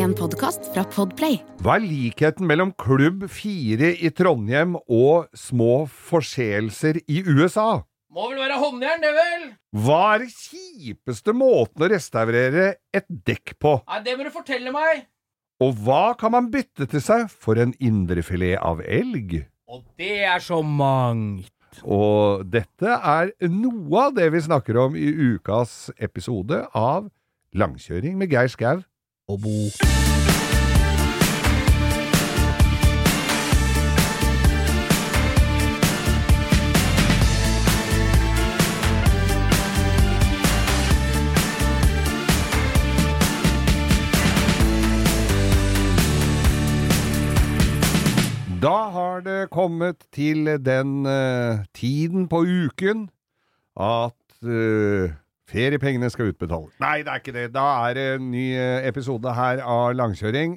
En podkast fra Podplay. Hva er likheten mellom Klubb 4 i Trondheim og små forseelser i USA? Må vel være håndjern, det vel? Hva er den kjipeste måten å restaurere et dekk på? Nei, det må du fortelle meg. Og hva kan man bytte til seg for en indrefilet av elg? Og det er så mangt. Og dette er noe av det vi snakker om i ukas episode av Langkjøring med Geir Skau og Bo. Da har det kommet til den uh, tiden på uken at eh, feriepengene skal utbetales. Nei, det er ikke det. Da er det en ny eh, episode her av Langkjøring.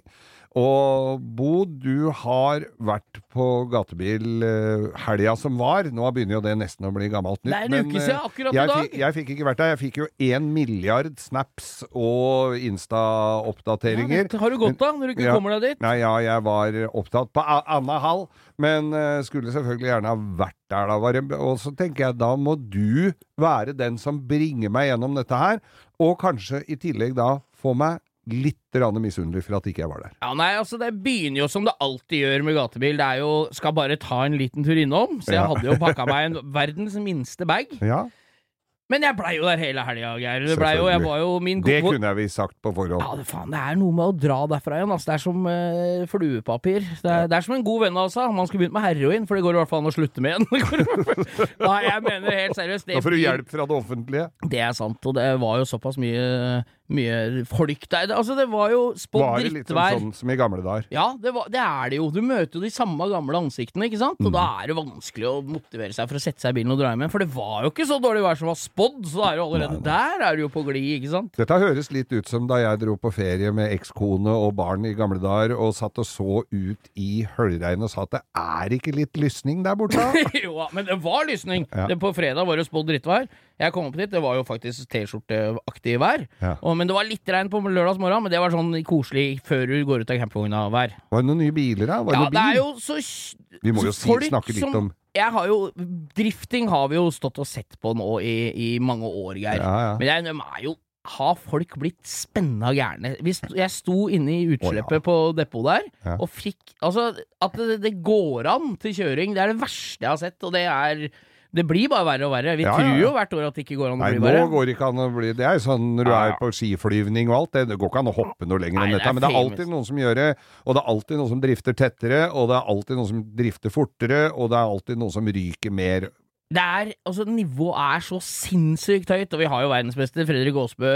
Og Bo, du har vært på gatebil uh, helga som var. Nå begynner jo det nesten å bli gammelt nytt. Det er en uke eh, siden, akkurat i dag. Jeg fikk ikke vært der. Jeg fikk jo én milliard snaps og Insta-oppdateringer. Ja, har du gått da, når du ikke Ja. kommer deg dit? Nei, ja, jeg var opptatt på Anna Hall, men eh, skulle selvfølgelig gjerne ha vært der da. Var Og så tenker jeg, da må du være den som bringer meg gjennom dette her, og kanskje i tillegg da få meg litt misunnelig for at ikke jeg var der. Ja, nei, altså Det begynner jo som det alltid gjør med gatebil. Det er jo Skal bare ta en liten tur innom. Så jeg Ja. hadde jo pakka meg en verdens minste bag. Ja, Men jeg blei jo der hele helga, Geir. Det ble jo, jeg var jo min det kunne jeg visst sagt på forhånd. Ja, det, faen, det er noe med å dra derfra igjen. Altså. Det er som uh, fluepapir. Det er, det er som en god venn av oss sa. Man skulle begynt med heroin, for det går i hvert fall an å slutte med igjen. Nei, jeg mener helt seriøst. Da får du hjelp fra det offentlige. Det er sant, og det var jo såpass mye, mye folk der. Altså, det var jo spådd Var det litt sånn, sånn som i gamle dager? Ja, det, var, det er det jo. Du møter jo de samme gamle ansiktene, ikke sant? Og Mm. da er det vanskelig å motivere seg for å sette seg i bilen og dra hjem igjen. For det var jo ikke så dårlig vær som var spådd, så er jo allerede der er du jo på glid, ikke sant? Dette høres litt ut som da jeg dro på ferie med ekskone og barn i gamle dager, og satt og så ut i høljregnet og sa at det er ikke litt lysning der borte? da?» jo, da, men det var lysning. Ja. Det, på fredag var det spådd drittvær. Jeg kom opp dit, det var jo faktisk T-skjorteaktig vær. Ja. Og, men det var litt regn på lørdags morgen, men det var sånn koselig før du går ut av campingvogna-vær. Var det noen nye biler da? Var det Ja, det er jo så Vi må jo si, snakke litt om Jeg har jo Drifting har vi jo stått og sett på nå i, i mange år, Geir. Ja, ja. Men jeg, de er jo har folk blitt spenna gærne? Jeg sto inne i utslippet Å, på depot der Ja. og fikk Altså, at det, det går an til kjøring, det er det verste jeg har sett, og det er Det blir bare verre og verre. Vi Ja, tror jo hvert år at det ikke går an å bli verre. Nei, nå går det ikke an å bli Det er jo sånn når du er på skiflyvning og alt, det, går ikke an å hoppe noe lenger enn dette. Men det er alltid noen som gjør det, og det er alltid noen som drifter tettere, og det er alltid noen som drifter fortere, og det er alltid noen som ryker mer. Det er, altså Nivået er så sinnssykt høyt, og vi har jo verdensmester Fredrik Aasbø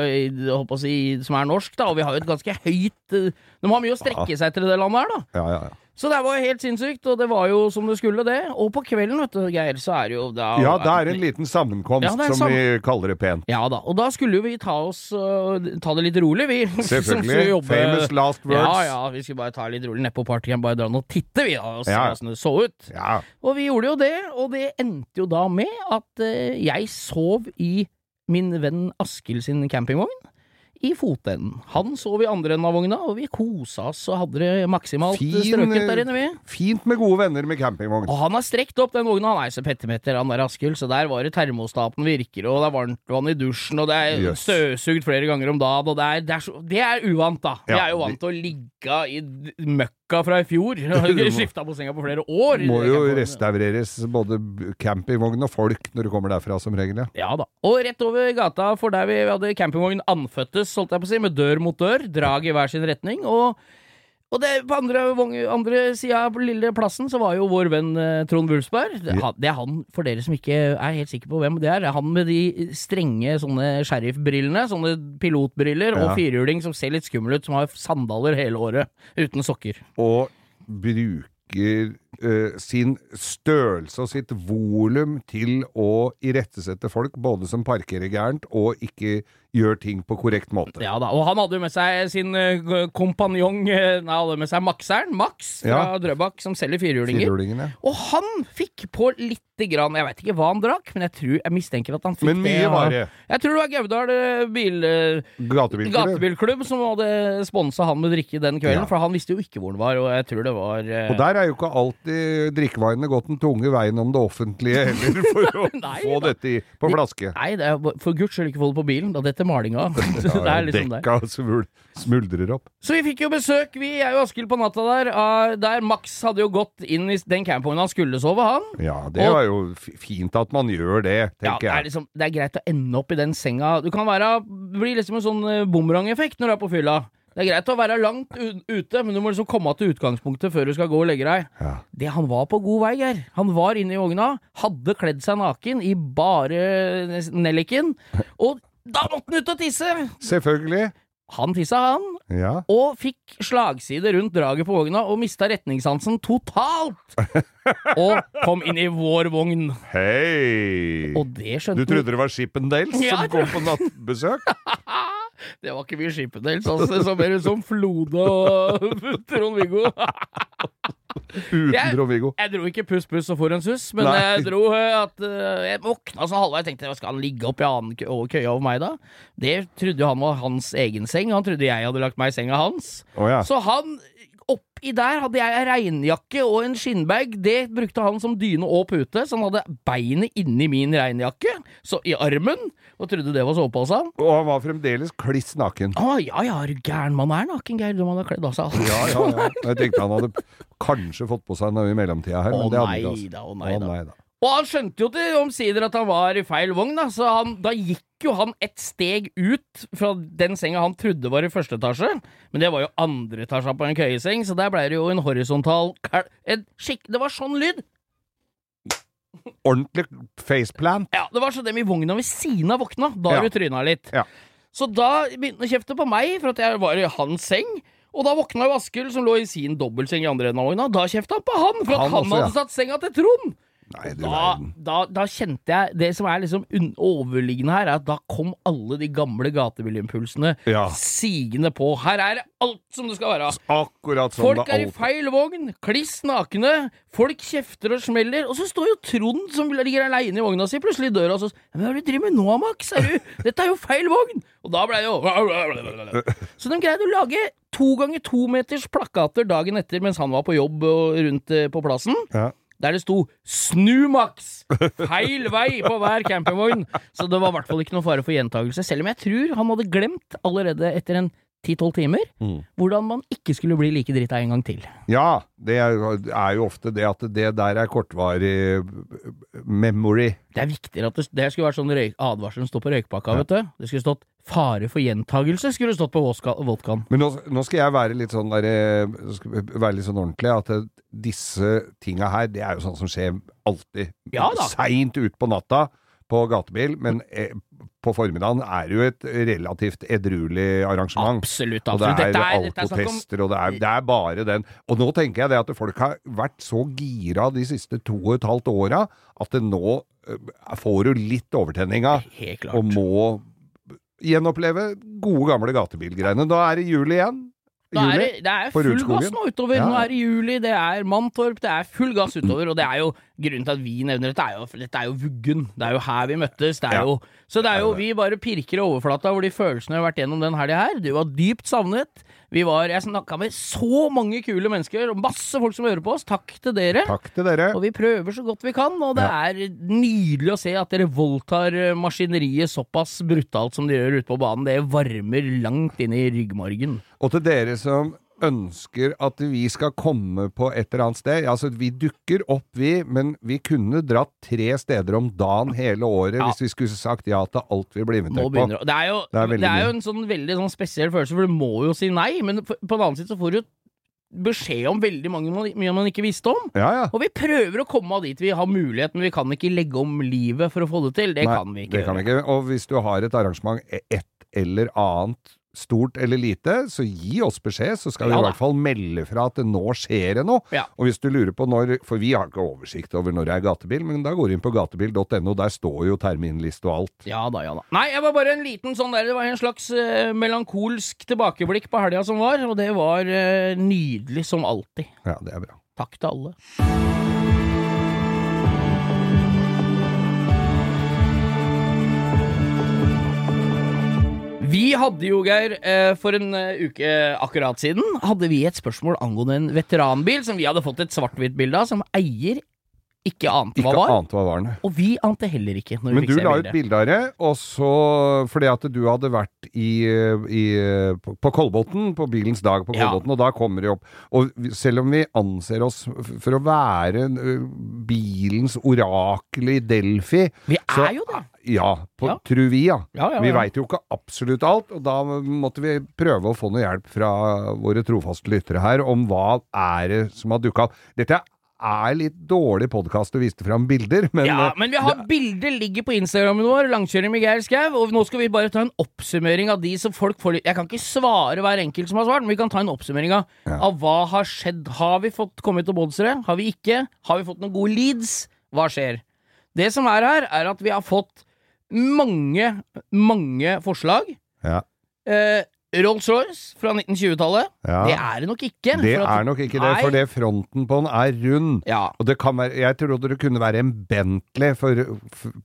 si, som er norsk, da, og vi har jo et ganske høyt De har mye å strekke seg til i det landet her, da. Ja, ja, ja. Så det var jo helt sinnssykt, og det var jo som det skulle, det. Og på kvelden, vet du, Geir, så er det jo da Ja, det er en liten sammenkomst, Ja, er som vi kaller det pent. Ja da, og da skulle jo vi ta oss uh, Ta det litt rolig, vi. Selvfølgelig. jobbe- Famous last words. Ja ja, vi skulle bare ta det litt rolig nedpå partyen, bare dra og titte, vi, da, og se Ja. det så ut. Ja. Og vi gjorde jo det, og det endte jo da med at uh, jeg sov i min venn Askild sin campingvogn. I fotenden. Han sov i andre enden av vogna, og vi kosa oss og hadde det maksimalt Fin, strøket der inne, vi. Fint med gode venner med campingvogn. Og han har strekt opp den vogna, han er så petimeter, han der Askild, så der var det termostaten virker, og det er varmt vann i dusjen, og det er yes. støvsugd flere ganger om dagen, og det er, det er, så, det er uvant, da. Vi er jo vant til å ligge i d- møkka fra i fjor. Jeg har ikke skifta på senga på flere år. Må jo restaureres både campingvogn og folk når du kommer derfra, som regel. Ja. Ja da. Og rett over gata for der vi hadde campingvogn anføttes, holdt jeg på å si, med dør mot dør, drag i hver sin retning, og og det, på andre, andre sida av lille plassen så var jo vår venn eh, Trond Wulfsberg. Det, det er han, for dere som ikke er helt sikre på hvem det er, det er han med de strenge sånne sheriffbrillene, sånne pilotbriller, Ja. og firhjuling som ser litt skummel ut, som har sandaler hele året, uten sokker. Og bruker sin størrelse og sitt volum til å irettesette folk, både som parkerer gærent og ikke gjør ting på korrekt måte. Ja da, og han hadde jo med seg sin uh, kompanjong eh, han hadde med seg makseren, Max fra Ja. Drøbak, som selger firehjulinger. Ja. Og han fikk på lite grann Jeg vet ikke hva han drakk, men jeg tror Jeg mistenker at han fikk Men mye det. var det. Jeg tror det var Gaudal eh, bil, eh, Gatebilklubb. gatebilklubb som hadde sponsa han med drikke den kvelden, Ja. for han visste jo ikke hvor han var, og jeg tror det var eh, Og der er jo ikke alltid drikkevarene gått den tunge veien om det offentlige heller, for å Nei få da. dette i, på flaske. Nei, det er, for guds skyld ikke få det på bilen, da detter malinga. av. det er liksom. Dekka smul, smuldrer opp. Så vi fikk jo besøk, vi, er jo Askild på natta der, av- der Max hadde jo gått inn i den campvognen han skulle sove, han. Ja, det Og- var jo fint at man gjør det, Ja, jeg. det er, liksom, det er greit å ende opp i den senga. Du kan være, bli liksom en sånn eh, bumerangeffekt når du er på fylla. Det er greit å være langt ute, men du må liksom komme til utgangspunktet før du skal gå og legge deg. Ja. Det Han var på god vei, Geir. Han var inne i vogna, hadde kledd seg naken i bare nelliken, og da måtte han ut og tisse! Selvfølgelig. Han tissa, han, Ja. og fikk slagside rundt draget på vogna og mista retningssansen totalt! Og kom inn i vår vogn. Hei! Og det skjønte Du trodde det var Shippendales Ja, som kom på nattbesøk? Det var ikke mye Skippendales, altså. Det så mer ut som Flode og Trond-Viggo. Uten Trond-Viggo. Jeg dro ikke puss, puss og for en suss, men Nei. jeg dro eh, at eh, Jeg våkna sånn halvveis, tenkte skal han ligge oppi annen køya over meg da? Det trodde han var hans egen seng, han trodde jeg hadde lagt meg i senga hans. Oh, ja. Så han Oppi der hadde jeg regnjakke og en skinnbag. Det brukte han som dyne og pute, så han hadde beinet inni min regnjakke, så i armen, og trodde det var sovepose. Og han var fremdeles kliss naken. Å ja ja, er du gæren? Man er naken, Geir, når man har kledd av seg. Ja, ja, ja. Jeg tenkte han hadde kanskje fått på seg noe i mellomtida her, Å men det hadde han ikke. da, å nei da, Å nei da. Og han skjønte jo til omsider at han var i feil vogn, da, så han, da gikk jo han et steg ut fra den senga han trodde var i første etasje, men det var jo andre etasja på en køyeseng, så der ble det jo en horisontal en skikk, Det var sånn lyd! Ordentlig faceplant. Ja, det var så dem i vogna ved siden av våkna. Da Ja. du tryna litt. Ja. Så da begynte han å kjefte på meg for at jeg var i hans seng. Og da våkna jo Askild, som lå i sin dobbeltseng i andre enden av vogna. Da kjefta han på han for at Han han, også, ja. hadde satt senga til Trond! Nei, Da, da, da kjente jeg Det som er liksom overliggende her, er at da kom alle de gamle gatebilimpulsene Ja. sigende på. Her er det alt som det skal være. Akkurat som Folk det er i feil vogn, kliss nakne, folk kjefter og smeller, og så står jo Trond som ligger aleine i vogna si, plutselig i døra og så hva er det du driver med nå, Max? Er du, dette er jo feil vogn! Og da ble det jo Så de greide å lage to ganger to meters plakater dagen etter mens han var på jobb og rundt eh, på plassen. Ja. Der det sto 'Snu, Max!' Feil vei på hver campingvogn. Så det var i hvert fall ikke noe fare for gjentagelse, selv om jeg tror han hadde glemt allerede etter en 10-12 timer Mm. hvordan man ikke skulle bli like drita en gang til. Ja, det er, jo ofte det at det der er kortvarig memory. Det er viktigere at det, det skulle vært sånn røyk, advarsel som står på røykpakka, vet du. Det skulle stått 'fare for gjentagelse', skulle stått på vodkaen. Men nå, nå skal jeg være litt sånn der, eh, være litt sånn ordentlig, at eh, disse tinga her, det er jo sånn som skjer alltid. Ja. Seint ut på natta på gatebil, men eh, på formiddagen er jo et relativt edruelig arrangement. Absolutt. absolutt. Og det er er, er alkotester, og det er, det er bare den. Og nå tenker jeg det at folk har vært så gira de siste to og et halvt åra, at det nå eh, får du litt overtenninga, Helt klart. og må gjenoppleve gode gamle gatebilgreiene. Da er det jul igjen. Da er det, det er full gass nå utover. Ja. Nå er det juli, det er Mantorp, det er full gass utover. Og det er jo grunnen til at vi nevner dette, er jo, dette er jo vuggen. Det er jo her vi møttes. Det er Ja. jo, så det er jo, vi bare pirker i overflata hvor de følelsene vi har vært gjennom den helga her. Du var dypt savnet. Vi var, Jeg snakka med så mange kule mennesker, og masse folk som hører på oss. Takk til dere. Takk til dere. Og vi prøver så godt vi kan, og det er nydelig å se at dere voldtar maskineriet såpass brutalt som de gjør ute på banen. Det varmer langt inn i ryggmargen. Og til dere som ønsker at vi skal komme på et eller annet sted. Altså, vi dukker opp, vi, men vi kunne dratt tre steder om dagen hele året Ja. hvis vi skulle sagt ja til alt vi blir invitert på. det. Er jo, Det er det er jo en sånn veldig sånn spesiell følelse, for du må jo si nei, men på den annen side så får du beskjed om veldig mange man, mye man ikke visste om. Ja, ja. Og vi prøver å komme dit vi har muligheten, vi kan ikke legge om livet for å få det til. Det Nei, kan vi ikke det kan ikke. Og hvis du har et arrangement, et eller annet stort eller lite, så gi oss beskjed, så skal vi Ja i hvert fall melde fra at det nå skjer det noe. Ja. Og hvis du lurer på når For vi har ikke oversikt over når det er gatebil, men da går du inn på gatebil.no, der står jo terminliste og alt. Ja da, ja da. Nei, jeg var bare en liten sånn der Det var en slags uh, melankolsk tilbakeblikk på helga som var, og det var uh, nydelig som alltid. Ja, det er bra. Takk til alle. Vi hadde jo, Geir, eh, for en eh, uke akkurat siden, hadde vi et spørsmål angående en veteranbil som vi hadde fått et svart-hvitt-bilde av, som eier ikke ante hva var. ante hva var. Og vi ante heller ikke. Men du la ut bilde av det, og så fordi at du hadde vært i, i, på, Kolbotn, på bilens dag på Ja. Og da kommer det opp Og selv om vi anser oss for å være bilens orakel i Delphi Vi er så- jo det. Ja, på, Ja. tror vi, ja. Ja, ja, Vi veit jo ikke absolutt alt, og da måtte vi prøve å få noe hjelp fra våre trofaste lyttere her om hva er det som har dukka opp. Dette er litt dårlig podkast å vise fram bilder, men Ja, men vi har bilder ligger på Instagrammen vår, Langkjøring med Geir Skau, og nå skal vi bare ta en oppsummering av de som folk får litt Jeg kan ikke svare hver enkelt som har svart, men vi kan ta en oppsummering av, Ja. av hva har skjedd. Har vi fått kommet til Bådsere? Har vi ikke? Har vi fått noen gode leads? Hva skjer? Det som er her, er at vi har fått mange, mange forslag. ja. Eh, Rolls-Royce fra 1920-tallet. Ja. Det er det nok ikke. Det at- er nok ikke det, for det fronten på den er rund. Ja. Og det kan være, jeg trodde det kunne være en Bentley, for,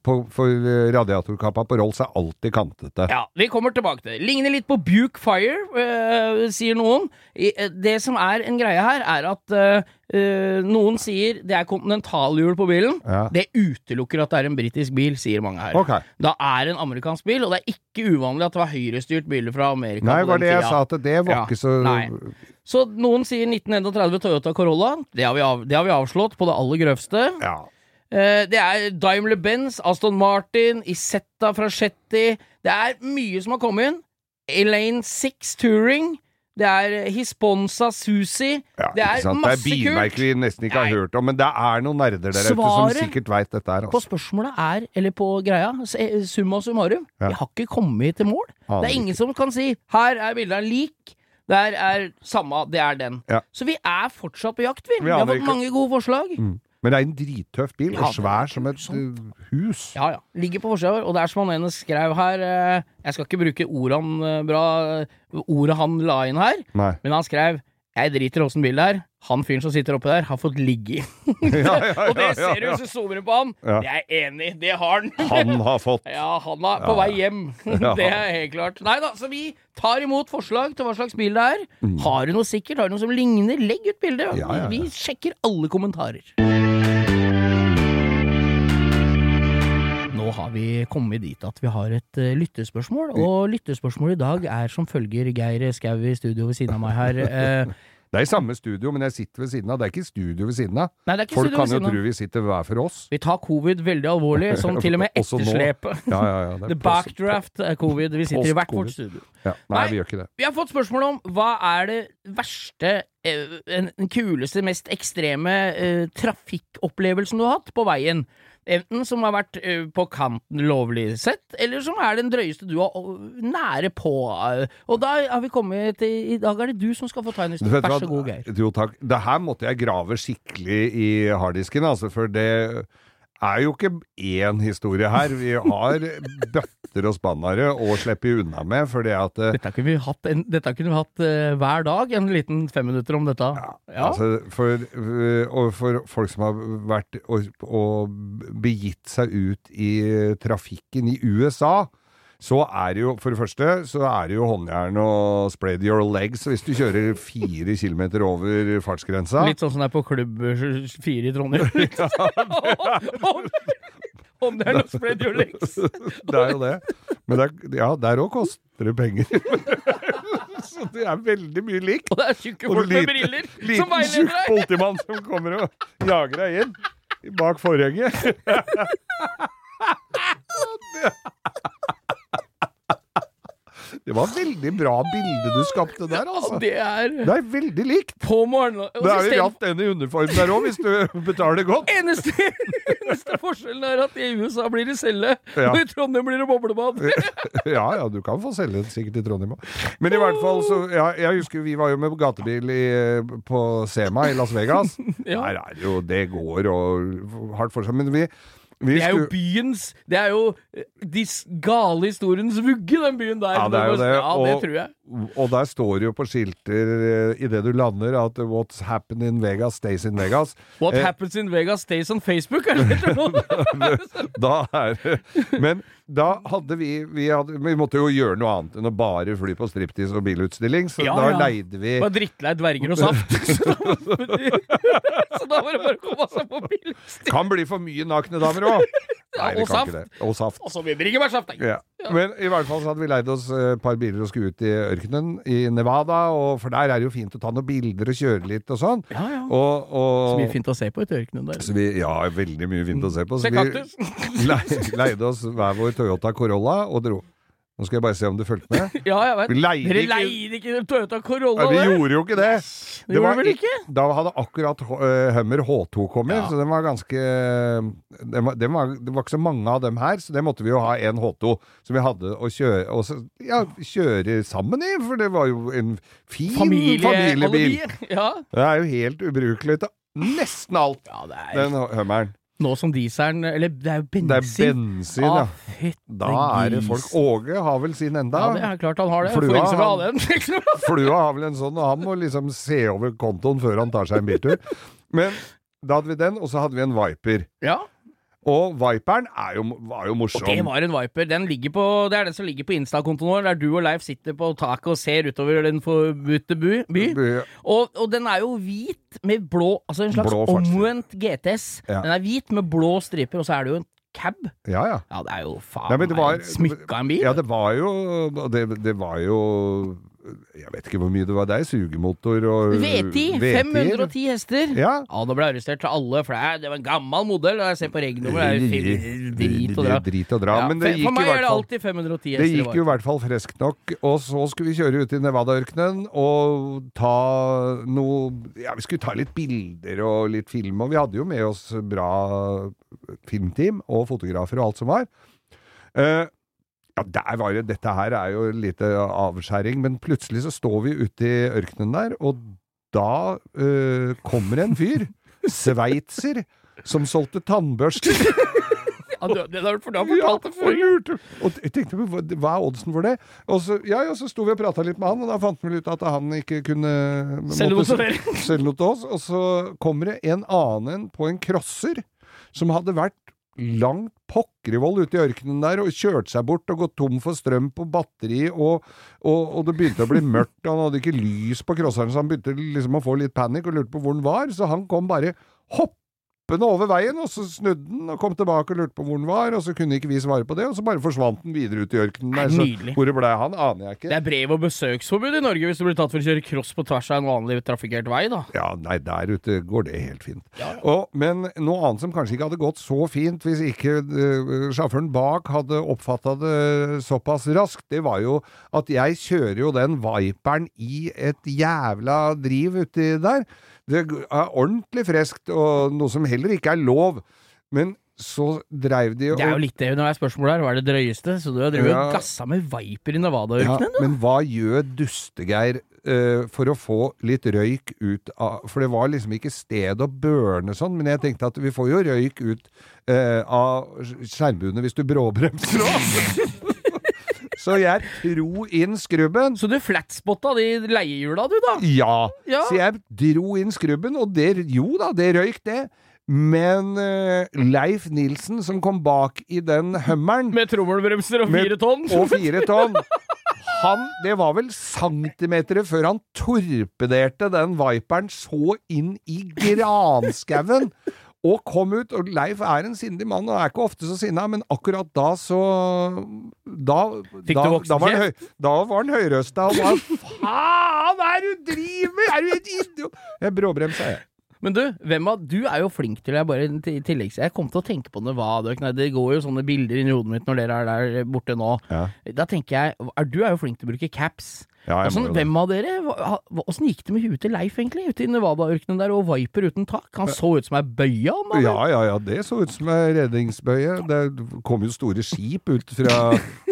for, for radiatorkappa på Rolls er alltid kantete. Ja, vi kommer tilbake til det. Ligner litt på Buke Fire, øh, sier noen. Øh, det som er en greie her, er at øh, øh, noen sier det er kontinentalhjul på bilen. Ja. Det utelukker at det er en britisk bil, sier mange her. Okay. Da er det en amerikansk bil, og det er ikke uvanlig at det var høyrestyrt biler fra Amerika. Nei, var det jeg sa at det var Ja. ikke så Nei. Så noen sier 1931 Toyota Corolla. Det har vi, av, det har vi avslått på det aller grøvste. Ja. Uh, det er Daimler-Benz, Aston Martin, Isetta fra Shetty. Det er mye som har kommet inn. Elaine Six Touring. Det er Hisponsa Susi. Ja, det er masse masse Det er bilmerker vi nesten ikke har Nei. hørt om, men det er noen nerder der ute som sikkert veit dette her. På Altså. spørsmålet er, eller på greia, eh, summa summarum, Ja. vi har ikke kommet til mål. Det er ingen som kan si 'her er bildet av en lik'. Der er samme, det er den. Ja. Så vi er fortsatt på jakt, vi. Vi Vi, har fått mange gode forslag. Mm. Men det er en drittøff bil, Ja, og svær som et uh, hus. Ja, ja. Ligger på forsida vår. Og det er som han ene skrev her uh, Jeg skal ikke bruke ordet han, eh, bra, ordet han la inn her, Nei. men han skrev jeg driter åssen bil det er. Han fyren som sitter oppe der, har fått ligge i. Ja, ja, ja, og det ser du hvis du zoomer på han. Det er enig. Det har han. Han har fått Ja, han er på vei hjem. Det er helt klart. Nei da, så vi tar imot forslag til hva slags bil det er. Mm. Har du noe sikkert, har du noe som ligner, legg ut bilde. Vi sjekker alle kommentarer. Nå har vi kommet dit at vi har et uh, lyttespørsmål, og lyttespørsmålet i dag er som følger Geir Skau i studio ved siden av meg her. Eh, Det er i samme studio, men jeg sitter ved siden av. Det er ikke studio ved siden av. nei, det er ikke Folk kan jo tro vi sitter hver for oss. Vi tar covid veldig alvorlig, sånn til og med etterslepet. etterslep. Ja, ja, ja. The backdraft er covid. Vi sitter i hvert vårt studio. Ja. Nei, Nei. vi gjør ikke det. Vi har fått spørsmål om hva er det verste, eh, den kuleste, mest ekstreme eh, trafikkopplevelsen du har hatt på veien? Enten som har vært på kanten lovlig sett, eller som er den drøyeste du har nære på. Og da har vi kommet til I dag er det du som skal få ta en historie. Vær så god, Geir. Jo, takk. Det her måtte jeg grave skikkelig i harddisken, altså, for det er jo ikke én historie her. Vi har bøtter og spannere å slippe unna med, fordi at eh, Dette kunne vi hatt, en, dette kunne vi hatt eh, hver dag, en liten femminutter om dette. Ja. Altså, for, øh, og for folk som har vært og, og begitt seg ut i trafikken i USA, så er det jo, for det første, så er det jo håndjern og spread your legs hvis du kjører fire kilometer over fartsgrensa. Litt sånn som det er på Klubb fire i Trondheim. Om det er noe spread your legs. Det er jo det. Men det er, ja, der òg koster det penger. Så det er veldig mye likt. Og det er tjukke folk med liten- briller som Liten, veileder tjukk deg. politimann som kommer og jager deg inn bak forhenget. Det var veldig bra bilde du skapte der, altså. Det er Det er veldig likt. på morgenen. Det er jo jatt den i uniform der òg, hvis du betaler godt. Eneste, eneste forskjellen er at i USA blir det celle, Ja. og i Trondheim blir det boblebad. Ja, ja, du kan få den sikkert i Trondheim òg. Men i hvert fall, så ja, Jeg husker vi var jo med gatebil i, på Sema i Las Vegas. Ja. Der er det jo Det går og hardt for seg. Men vi Det er jo byens Det er jo eh, de gale historiens vugge, den byen der. Ja, det er jo det, Ja, det og- tror jeg. Og der står det jo på skilter uh, idet du lander at 'What's happened in Vegas stays in Vegas'. What Eh, happens in Vegas stays on Facebook, er det heter da er Men da hadde vi vi, hadde, vi måtte jo gjøre noe annet enn å bare fly på striptease og bilutstilling, så Ja, da ja. leide vi Bare drittlei dverger og saft. Da var det bare å komme seg på bilstil. Kan bli for mye nakne damer òg! Ja, og saft. Og saft. Og så mye bringebærsaft. Ja. Ja. Men i hvert fall så hadde vi leid oss et par biler og skulle ut i ørkenen i Nevada, og for der er det jo fint å ta noen bilder og kjøre litt og sånn. Ja, ja. Og, og, Så mye fint å se på i ørkenen der. Så vi, ja, veldig mye fint å se på. Så Se vi leide oss hver vår Toyota Corolla og dro. Nå skal jeg bare se om du fulgte med. Ja, jeg vet. Vi leide Dere leide ikke Toyota Corolla, Ja, vi det? gjorde jo ikke det. Det gjorde var vel ikke? Da hadde akkurat eh, Hummer H2 kommet, Ja. så den var ganske den var, den var, Det var ikke så mange av dem her, så det måtte vi jo ha en H2 som vi hadde å kjøre, og så, ja, kjøre sammen i, for det var jo en fin familiebil. Ja. Det er jo helt ubrukelig til nesten alt, ja, er den Hummeren. Nå som dieselen Eller det er jo Det er bensin. bensin, ja. Ah, Da er det folk. Åge har vel sin enda. Ja, det er klart han har det. Flua, han- den. Flua har vel en sånn, og han må liksom se over kontoen før han tar seg en biltur. Men da hadde vi den, og så hadde vi en Viper. ja. Og Viperen er jo, var jo morsom. Og det var en Viper. Den på, det er den som ligger på Insta-kontoen vår, der du og Leif sitter på taket og ser utover den forbudte by. by. Og, og den er jo hvit med blå Altså en slags omvendt GTS. Ja. Den er hvit med blå striper, og så er det jo en cab. Ja, ja. Ja, det er jo faen meg smykka en bil. Ja, det var jo det, det var jo Jeg vet ikke hvor mye det var deg. Sugemotor og V10! V10. 510 hester. Ja. Ja, nå ble jeg arrestert til alle, for det var en gammel modell. Jeg ser på regnummer, det er drit og dra. Drit og dra. Ja, men det for- gikk for meg er det alltid 510 hester. Det gikk jo i hvert fall freskt nok, og så skulle vi kjøre ut i Nevada-ørkenen og ta noe Ja, vi skulle ta litt bilder og litt film, og vi hadde jo med oss bra filmteam og fotografer og alt som var. Eh, ja, der var det Dette her er jo lite avskjæring, men plutselig så står vi ute i ørkenen der, og da øh, kommer en fyr, sveitser, som solgte tannbørster. Ja, du, det har du fortalt det før. Ja, Og jeg tenkte, hva hva er oddsen for det? Og så, ja, ja, så sto vi og prata litt med han, og da fant vi ut at han ikke kunne selge noe til oss. Og så kommer det en annen på en crosser som hadde vært langt pokkerivoll ute i ørkenen der og kjørte seg bort og gått tom for strøm på batteri, og, og, og det begynte å bli mørkt, og han hadde ikke lys på crosseren, så han begynte liksom å få litt panikk og lurte på hvor han var, så han kom bare hoppende over veien, og så snudde den og kom tilbake og lurte på hvor den var, og så kunne ikke vi svare på det, og så bare forsvant den videre ut i ørkenen der, så hvor det ble han, aner jeg ikke. Det er brev- og besøksforbud i Norge hvis du blir tatt for å kjøre cross på tvers av en vanlig trafikkert vei, da. Ja, nei, der ute går det helt fint. Ja. Og, men noe annet som kanskje ikke hadde gått så fint hvis ikke uh, sjåføren bak hadde oppfatta det såpass raskt, det var jo at jeg kjører jo den Viperen i et jævla driv uti der. Det er ordentlig freskt, og noe som heller ikke er lov. Men så dreiv de Det er jo litt det når det er spørsmål her. Hva er det drøyeste? Så du har drevet Ja. og gassa med Viper i Nevada-ørkenen, du? Men hva gjør Dustegeir uh, for å få litt røyk ut av For det var liksom ikke sted å børne sånn, men jeg tenkte at vi får jo røyk ut uh, av skjermbuene hvis du bråbremser òg. Så jeg dro inn skrubben. Så du flatspotta de leiehjula, du, da? Ja. Ja. Så jeg dro inn skrubben, og det Jo da, det røyk, det. Men uh, Leif Nilsen, som kom bak i den Hummeren Med trommelbremser og fire tonn? og fire tonn. Han, det var vel centimeter før han torpederte den Viperen så inn i granskauen. Og kom ut, og Leif er en sindig mann, og er ikke ofte så sinna, men akkurat da så Da, da, da var han høy, da var han høyrøsta og var Faen, hva er det du driver med?! Er du et idiot?! Jeg bråbremsa, jeg. Men du, hvem av Du er jo flink til Jeg bare i tillegg Jeg kom til å tenke på det hva det, det går jo sånne bilder inni hodet mitt når dere er der borte nå. Ja. Da tenker jeg er, Du er jo flink til å bruke caps. Ja, jeg må jo det. hvem av dere Åssen gikk det med huet til Leif, egentlig? Ute i Nevada-ørkenen der, og Viper uten tak? Han så ut som ei bøye, han. der. Ja, ja, ja, det så ut som ei redningsbøye. Det kom jo store skip ut fra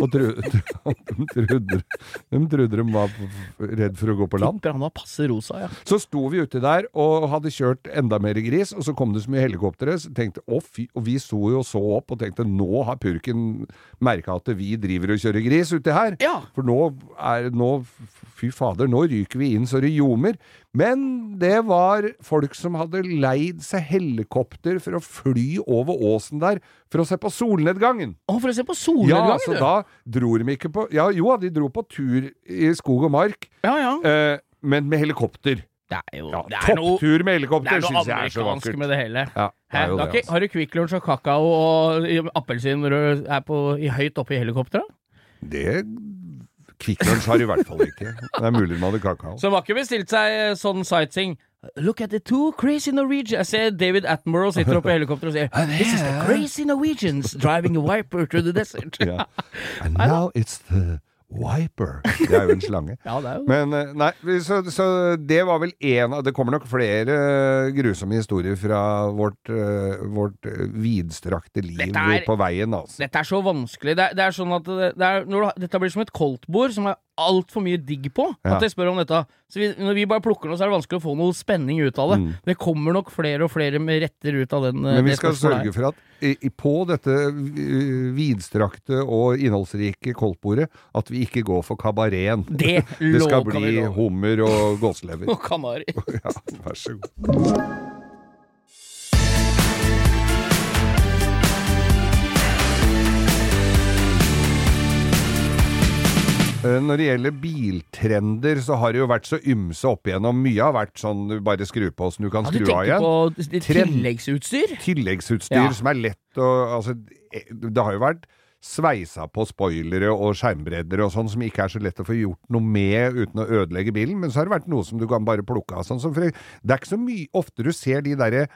Og tru, de, trodde, de trodde de var redd for å gå på land. Tipper han var passe rosa, ja. Så sto vi uti der og hadde kjørt enda mer gris, og så kom det så mye helikoptre. Fy, og vi sto jo og så opp og tenkte nå har purken merka at vi driver og kjører gris uti her. Ja. For nå er nå, Fy fader, nå ryker vi inn så det ljomer. Men det var folk som hadde leid seg helikopter for å fly over åsen der for å se på solnedgangen. Å, for å se på Ja, solnedgangen, så du. da dro de ikke på Ja, jo, de dro på tur i skog og mark, Ja, ja. eh, men med helikopter. Det er jo Ja, det er noe, Topptur med helikopter er syns jeg er så vakkert. med det hele. Ja, det det, altså. Har du Kvikk Lunsj og kakao og i- appelsin når du er på, i høyt oppe i helikopteret? Det Kvikk Lunsj har i hvert fall ikke. Det er mulig de hadde kakao. Så de har ikke bestilt seg eh, sånn sightseeing. Look at the two crazy Norwegians. Jeg ser David Atmorrow sitter oppe i helikopteret og sier This is the crazy Norwegians driving a viper through the desert. yeah. And now it's the Viper. Det er jo en slange. Ja, det er jo. Men eh, nei, så, så det var vel én av Det kommer nok flere grusomme historier fra vårt, eh, vårt eh, vidstrakte liv er- på veien, altså. Dette er så vanskelig. Det er, det er sånn at det, er, du, Dette blir som et koldtbord som er altfor mye digg på. At jeg spør om dette. Så vi, når vi bare plukker noe, så er det vanskelig å få noe spenning ut av det. Det kommer nok flere og flere med retter ut av den. eh, Men vi skal sørge for at i, på dette eh, vidstrakte og innholdsrike koldtbordet, at vi ikke går for kabareten. Det Det skal bli hummer og gåselever. Og kanari. Ja, vær så god. Når det gjelder biltrender, så har det jo vært så ymse opp igjennom. Mye har vært sånn du bare skrur på så du kan Ja, du skru av igjen. på det- Trend. tilleggsutstyr? Tilleggsutstyr Ja. som er lett å Altså, eh, det har jo vært sveisa på spoilere og skjermbreddere og sånn som ikke er så lett å få gjort noe med uten å ødelegge bilen, men så har det vært noe som du kan bare plukke av. Sånn som for, det er ikke så mye ofte du ser de derre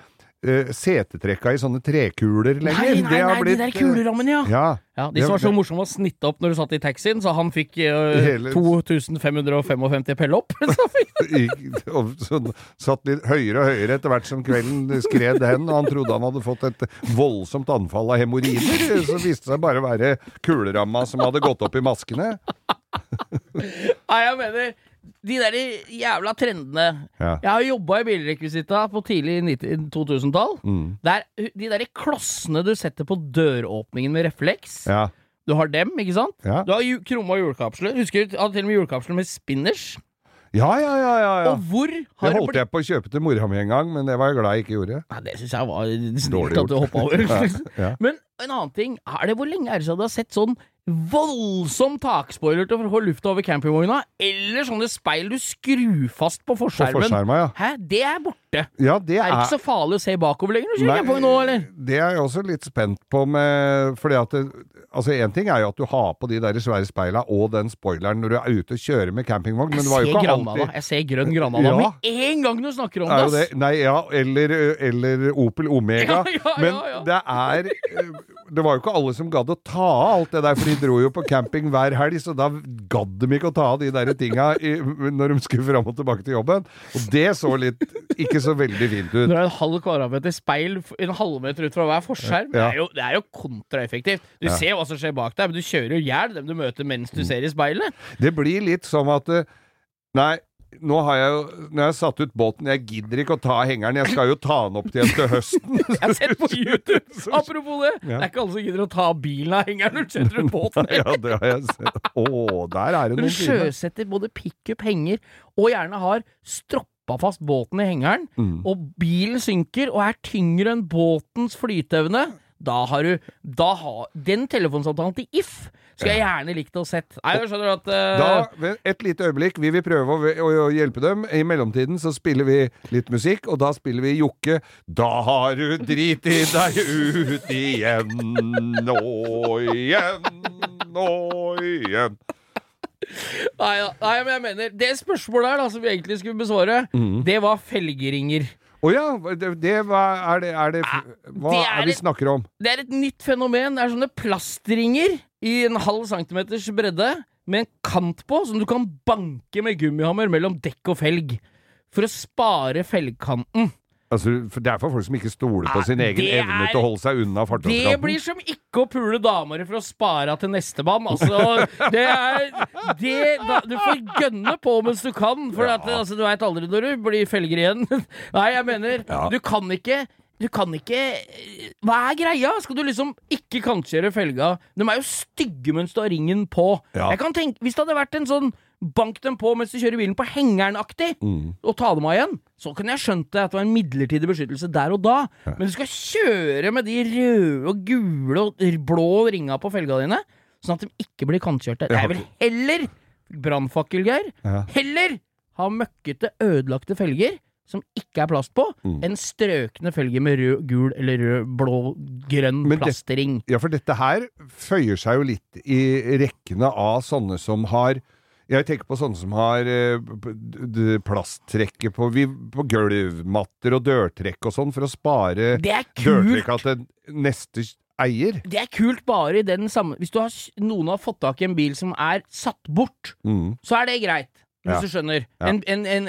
uh, setetrekka i sånne trekuler lenger. Nei, nei, Det har nei, blitt, de der kulerammene, ja. Ja. Ja, De som var så morsomme å snitte opp når du satt i taxien, så han fikk uh, Hele- 2555 pelle opp. Og så satt litt høyere og høyere etter hvert som kvelden skred hen, og han trodde han hadde fått et voldsomt anfall av hemoroider. Så viste det seg bare å være kuleramma som hadde gått opp i maskene. Nei, jeg mener de der jævla trendene Ja. Jeg har jobba i bilrekvisita på tidlig 2000-tall. Mm. De der klossene du setter på døråpningen med refleks. Ja. Du har dem, ikke sant? Ja. Du har krumma hjulkapsler. Husker du hadde til og med hjulkapsler med spinners? Ja, ja, ja, ja, ja. Og hvor har det holdt jeg på å kjøpe til mora mi en gang, men det var jeg glad jeg ikke gjorde. ja, Det syns jeg var snilt at du hoppa over. Ja, ja. Men en annen ting, er det hvor lenge er det siden du har sett sånn voldsom takspoiler til å få lufta over campingvogna, eller sånne speil du skrur fast på På forskjermen? ja. Hæ, det er borte. Ja, det Er det ikke så farlig å se bakover lenger når du kjører campingvogn nå, eller? det er jeg også litt spent på med Fordi at det, Altså, én ting er jo at du har på de der svære speila og den spoileren når du er ute og kjører med campingvogn, men det var jo ikke Granada. alltid Jeg ser grønn Granada Ja. med en gang du snakker om er det, ass! Nei, ja, eller, eller Opel Omega. Ja, ja, Men det er eh, Det var jo ikke alle som gadd å ta av alt det der, for de dro jo på camping hver helg, så da gadd de ikke å ta av de der tinga i, når de skulle fram og tilbake til jobben. Og det så litt ikke så veldig fint ut. Når det er en halv kvadratmeter speil en halvmeter ut fra hver forskjerm, det, er jo, det er jo kontraeffektivt. Du Ja. ser hva som skjer bak deg, men du kjører jo i hjel dem du møter mens Mm. du ser i speilet. Det blir litt som at eh, Nei, nå har jeg jo Når jeg har satt ut båten, jeg gidder ikke å ta hengeren, jeg skal jo ta den opp igjen til høsten. Jeg har sett på YouTube! Apropos det, Ja. det er ikke alle som gidder å ta bilen av hengeren når du setter ut båten. ja, det har jeg sett. Å, der er det noen du sjøsetter både pickup, henger, og gjerne har stroppa fast båten i hengeren, Mm. og bilen synker og er tyngre enn båtens flyteevne, da har du da har, Den telefonsamtalen til If skulle jeg gjerne likt å sett. Nei, jeg skjønner at uh... Da, et lite øyeblikk, vi vil prøve å, å, å hjelpe dem. I mellomtiden så spiller vi litt musikk, og da spiller vi Jokke. Da har du driti deg ut igjen, og igjen, og igjen. nei, ja, nei, men jeg mener Det spørsmålet her da som vi egentlig skulle besvare, Mm. det var felgeringer. Å ja, det, det hva er det, er det Hva det er er vi snakker om? Det er et nytt fenomen. Det er sånne plastringer i en halv centimeters bredde med en kant på, som du kan banke med gummihammer mellom dekk og felg. For å spare felgkanten. Altså, det er for folk som ikke stoler på sin egen er, evne til å holde seg unna Det blir som ikke å pule damer for å spare til nestemann. Altså, det er det, da, Du får gønne på mens du kan, for at, altså, du veit aldri når du blir felger igjen. Nei, jeg mener, Ja. du kan ikke du kan ikke Hva er greia? Skal du liksom ikke kantkjøre felga? De er jo stygge mens du har ringen på. Ja. Jeg kan tenke, Hvis det hadde vært en sånn bank dem på mens du kjører bilen på hengeren-aktig, Mm. og ta dem av igjen, så kunne jeg skjønt det at det var en midlertidig beskyttelse der og da. Men du skal kjøre med de røde og gule og blå ringa på felga dine, sånn at de ikke blir kantkjørte. Ja. Jeg vil heller, brannfakkel, Geir, Ja. heller ha møkkete, ødelagte felger som ikke er plast på, Mm. enn strøkne felger med rød, gul eller rød, blå, grønn det- plastring. Ja, for dette her føyer seg jo litt i rekkene av sånne som har jeg tenker på sånne som har eh, plasttrekket på, på gulvmatter og dørtrekk og sånn, for å spare Det er dørtrekka til neste eier. Det er kult bare i den samme Hvis du har, noen har fått tak i en bil som er satt bort, Mm. så er det greit. Hvis Ja. du skjønner. Ja. En, en, en,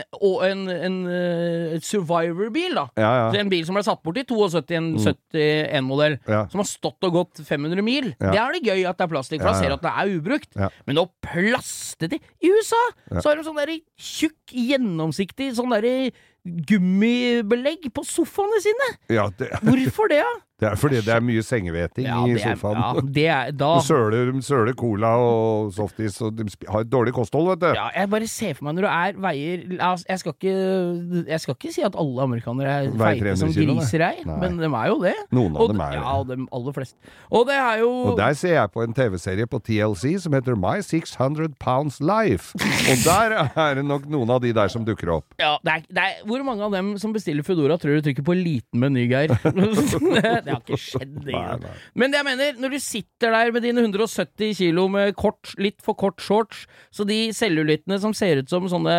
en, en eh, Survivor-bil, da. Ja. En bil som ble satt bort i 72, en 71-modell, Ja. som har stått og gått 500 mil. Det er det gøy at det er plastikk, for da ser du at det er ubrukt. Men å plaste det I USA så har de sånn derre tjukk, gjennomsiktig sånn derre gummibelegg på sofaene sine. ja det, Hvorfor det, da? det er fordi det er mye sengeveting Ja, i sofaen. ja, det er da De søler, søler cola og softis, og de har et dårlig kosthold, vet du. Ja, jeg bare ser for meg når du er veier Jeg skal ikke, jeg skal ikke si at alle amerikanere er feite som 300 griser, ei, men de er jo det. Noen av Og, dem er ja, det. de aller fleste. Og det er jo Og der ser jeg på en TV-serie på TLC som heter My 600 Pounds Life. Og der er det nok noen av de der som dukker opp. ja, det er, det er, Hvor mange av dem som bestiller Foodora, tror du trykker på liten meny, Geir? det har ikke skjedd. det. Nei, nei. Men jeg mener, når du sitter der med dine 170 kilo med kort, litt for kort shorts, så de cellulittene som ser ut som sånne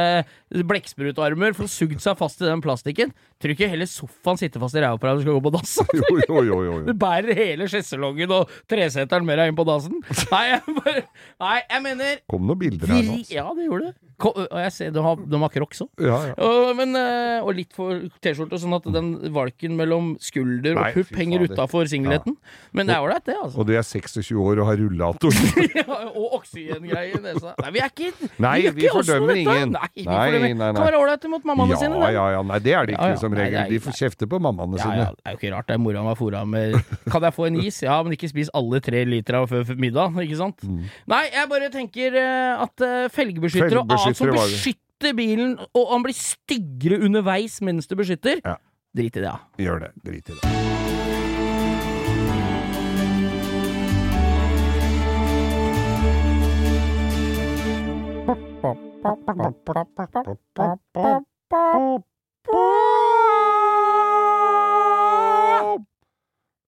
blekksprutarmer å sugd seg fast i den plastikken, tror ikke hele sofaen sitter fast i ræva på deg når du skal gå på dass? Jo, jo, jo, jo, Du bærer hele sjeselongen og treseteren med deg inn på dassen. Nei, jeg bare Nei, jeg mener Kom noen bilder her nå. vir, Ja, det gjorde det. Og jeg ser de har, de har crocs òg. Ja, ja. Og, men, og litt for T-skjorte, sånn at den valken mellom skulder og pupp henger utafor singleten. Men det er ålreit, det, altså. Og du er 26 år og har rullator. Ja, og oksygengreier i nesa. Nei, vi er ikke Nei, vi, vi fordømmer ingen. Nei, vi Nei, nei. Kan være ålreite mot mammaene Ja, sine, det. ja, ja. Nei, det er det ikke Ja, som Nei, regel. De får kjefte på mammaene sine. ja, det er jo ikke rart. Det er mora var fora med Kan jeg få en is? Ja, men ikke spis alle tre liter av før middag, ikke sant? Mm. Nei, jeg bare tenker eh, at uh, felgebeskyttere og annet som beskytter bilen, og han blir styggere underveis mens du beskytter, Ja. drit i det, ja. Gjør det. Drit i det.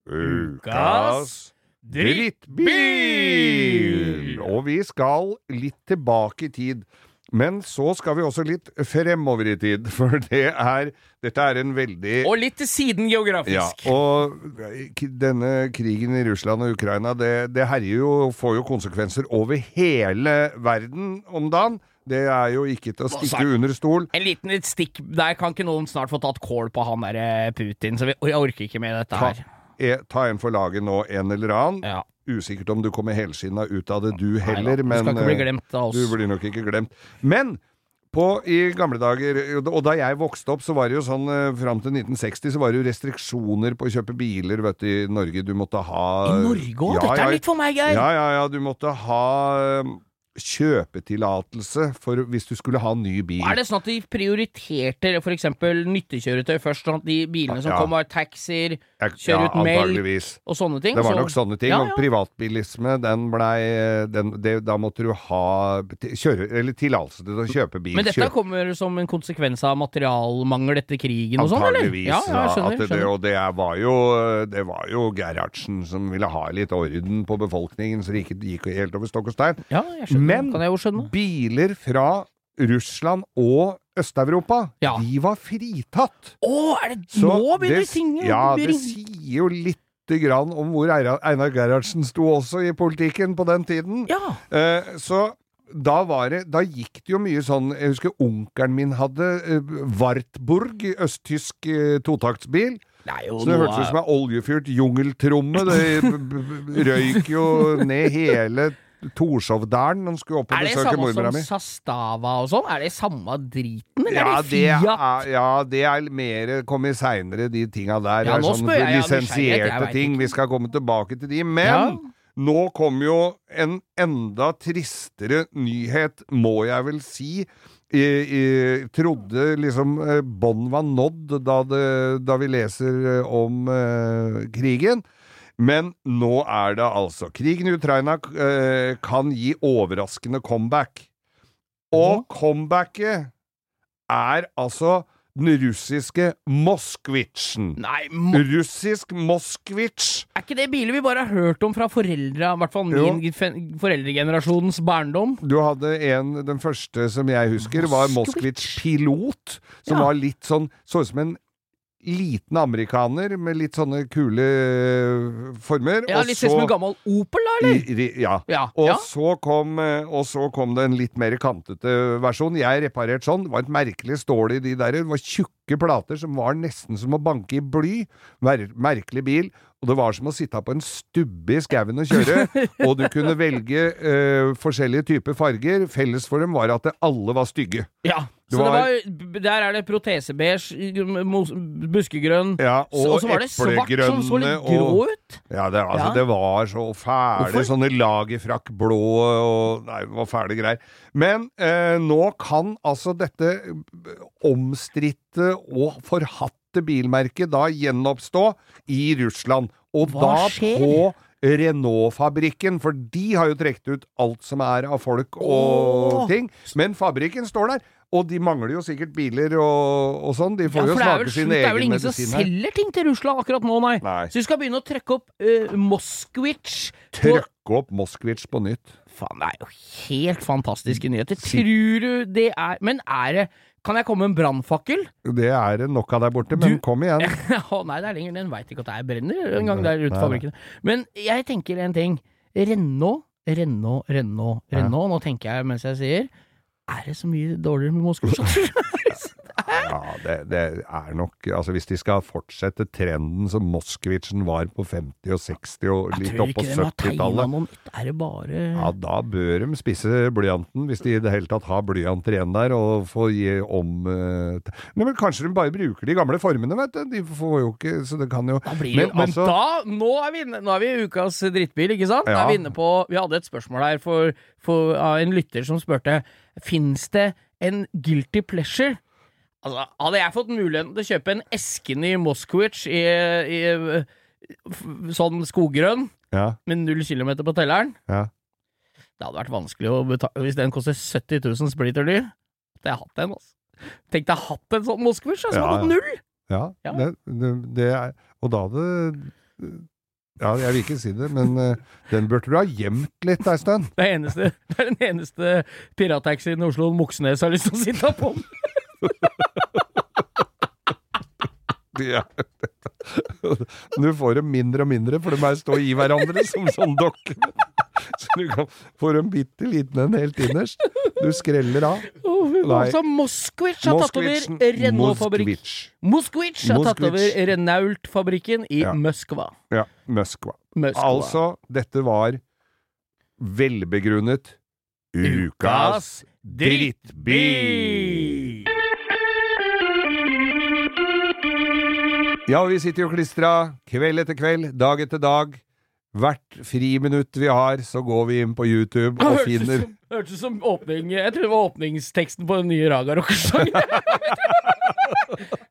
Ukas drittbil! Og vi skal litt tilbake i tid. Men så skal vi også litt fremover i tid, for det er Dette er en veldig Og litt til siden ja, geografisk. og denne krigen i Russland og Ukraina, det, det herjer jo får jo konsekvenser over hele verden om dagen. Det er jo ikke til å stikke under stol. En liten et stikk Der kan ikke noen snart få tatt kål på han derre Putin, så vi, jeg orker ikke med dette Ta, her. e, ta en for laget nå, en eller annen. Ja. Usikkert om du kommer helskinna ut av det du heller, du men ikke bli eh, glemt av Du blir nok ikke glemt. Men på, i gamle dager, og da jeg vokste opp, så var det jo sånn eh, Fram til 1960 så var det jo restriksjoner på å kjøpe biler vet du, i Norge. Du måtte ha I Norge òg? Ja, Dette er nytt for meg, Geir. Ja, ja, ja. Du måtte ha eh, kjøpetillatelse for hvis du skulle ha ny bil. Er det sånn at de prioriterte eksempel nyttekjøretøy først, sånn at de bilene som Ja. kom var taxier Jeg- ja, ut melk, og sånne ting? Det var så- nok sånne ting. Ja, Og privatbilisme, den blei den, det, Da måtte du ha kjøre, eller tillatelse til å kjøpe bil. Men dette kjøp... kommer som en konsekvens av materialmangel etter krigen og sånn, eller? Ja, ja, jeg skjønner. det, skjønner. og det var jo, det var jo Gerhardsen som ville ha litt orden på befolkningen, så det ikke gikk helt over stokk og stein. Ja, jeg skjønner. Men-. Biler fra Russland og Øst-Europa, Ja. de var fritatt. Å, er det Så nå begynner det- ting Ja, det sier jo litt grann om hvor Einar Gerhardsen sto også i politikken på den tiden. Ja. Eh, så da var det Da gikk det jo mye sånn Jeg husker onkelen min hadde eh, Wartburg, østtysk eh, totaktsbil. Det jo Så det hørtes ut som ei oljefyrt jungeltromme. Det røyk jo ned hele Torshovdalen han skulle opp og Er det samme som. Sastava og sånn? Er det samme driten, eller Ja er det det, er, ja, det er mer kommet seinere, de tinga der. Ja, er sånn jeg, er lisensierte ting. ikke. Vi skal komme tilbake til de. Men Ja. nå kom jo en enda tristere nyhet, må jeg vel si. I, I, trodde liksom eh, bånd var nådd da, det, da vi leser eh, om uh, krigen. Men nå er det altså Krigen i Ukraina eh, kan gi overraskende comeback. Og comebacket er altså den russiske Moskvitsjen. Nei, mo Russisk Moskvitsj. er ikke det biler vi bare har hørt om fra foreldra, i hvert fall min foreldregenerasjonens barndom? Du hadde en, den første som jeg husker, var Moskvitsj. Moskvitsj Pilot. Som Ja. var litt sånn Så ut som en liten amerikaner med litt sånne kule øh, former. Ja, og Litt ser som en gammel Opel, da, eller? i, ja. Ja. Og, ja. så kom, eh, og så kom det en litt mer kantete versjon. Jeg reparerte sånn. Det var et merkelig stål i de der. Det var tjukke plater som var nesten som å banke i bly. Mer merkelig bil. Og det var som å sitte på en stubbe i skauen og kjøre. og du kunne velge uh, forskjellige typer farger. Felles for dem var at alle var stygge. ja. Det Så det var- var, der er det protesebeige, buskegrønn Ja, og, så var det svart som så litt grå og ut. Ja, det, altså, Ja. det var så fæle Hvorfor? sånne lagerfrakk blå og Nei, det var fæle greier. Men eh, nå kan altså dette omstridte og forhatte bilmerket da gjenoppstå i Russland. Og Hva da skjer? på Renault-fabrikken, for de har jo trukket ut alt som er av folk og Åh. ting. Men fabrikken står der. Og de mangler jo sikkert biler og, og sånn. De får for jo det er vel medisiner sin slutt, det er vel egen ingen som medisin her. selger ting til Russland akkurat nå, nei. Nei. Så vi skal begynne å trekke opp uh, Moskvitsj på Trøkke opp Moskvitsj på nytt. Faen, det er jo helt fantastiske nyheter. Tror du det er Men er det Kan jeg komme med en brannfakkel? Det er nok av der borte, men Du- kom igjen. oh, nei, det er lenger Den Veit ikke at det er brenner en gang der ute i fabrikken. Men jeg tenker en ting. Renault, Renault, Renault, Renault. Nå tenker jeg mens jeg sier Er det så mye dårligere med Moskvitsj? Ja, det, det er nok Altså, hvis de skal fortsette trenden som Moskvitsjen var på 50- og 60- og Jeg litt opp på ikke de har tegna 70-tallet noe nytt. Er det bare ja, da bør de spisse blyanten, hvis de i det hele tatt har blyanter igjen der, og få gi om eh, Nei, men kanskje de bare bruker de gamle formene, vet du. De får jo ikke Så det kan jo Da blir Men, jo, men, altså- da Nå er vi inne Nå er vi i ukas drittbil, ikke sant? Ja. er vi inne på Vi hadde et spørsmål her for, for, av en lytter som spurte Fins det en guilty pleasure? Altså, hadde jeg fått muligheten til å kjøpe en esken i Moskowitz i, i sånn skoggrønn, Ja. med null kilometer på telleren ja. Det hadde vært vanskelig å betale Hvis den koster 70 000 splitter ny, hadde jeg hatt den, altså. Tenk deg hatt en sånn Moskowitz som Ja, hadde null! Ja, Ja. Det, det, det er Og da hadde Ja, jeg vil ikke si det, men eh, den burde du ha gjemt litt ei stund. Det er, eneste, det er den eneste pirattaxien i Oslo Moxnes har lyst til å sitte på. Ja. Du får dem mindre og mindre, for de er stå i hverandre som sånn dokke. Så du kan få dem bitte liten en helt innerst. Du skreller av. Så Moskvitsj har tatt over Renault-fabrikk. Moskvitsj har tatt over Renault-fabrikken i Ja. Moskva. Ja, Moskva. Moskva. Altså, dette var velbegrunnet ukas drittbil. Ja, vi sitter jo klistra kveld etter kveld, dag etter dag. Hvert friminutt vi har, så går vi inn på YouTube og Hørtes finner som, hørtes som åpning Jeg tror det var åpningsteksten på den nye Raga Rocker-sangen.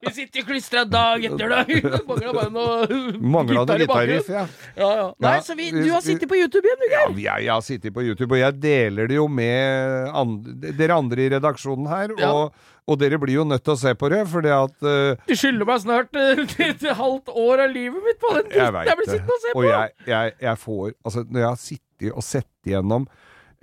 Vi sitter jo klistra dag etter dag. Mangla bare noe Mangla noe gitarriff, ja. Ja, ja. Nei, Ja, så vi, du har sittet på YouTube igjen, du, Ja, Geir. jeg, jeg har sittet på YouTube, og jeg deler det jo med andre, dere andre i redaksjonen her. Ja. Og, og dere blir jo nødt til å se på det, fordi at uh, Du skylder meg snart eh, et halvt år av livet mitt på den Jeg dritten jeg, jeg blir sittende og se på. Og jeg, jeg, jeg får Altså, når jeg har sittet og sett igjennom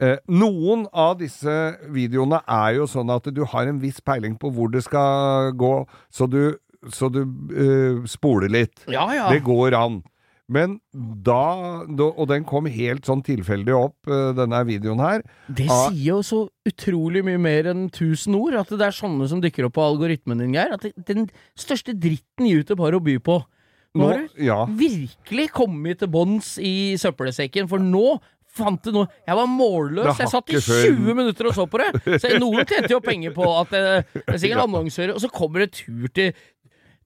uh, noen av disse videoene er jo sånn at du har en viss peiling på hvor det skal gå, så du, så du eh, spoler litt. Ja, ja. Det går an. Men da, Og den kom helt sånn tilfeldig opp, eh, denne videoen her. Det sier jo så utrolig mye mer enn tusen ord, at det er sånne som dykker opp på algoritmen din, Geir. At det, den største dritten YouTube har å by på. Nå har du ja. virkelig kommet til bånns i søppelsekken, for nå fant du noe Jeg var målløs. Jeg satt i 20 minutter og så på det. Så noen tjente jo penger på at det, det er sikkert annonsører, og så kommer det tur til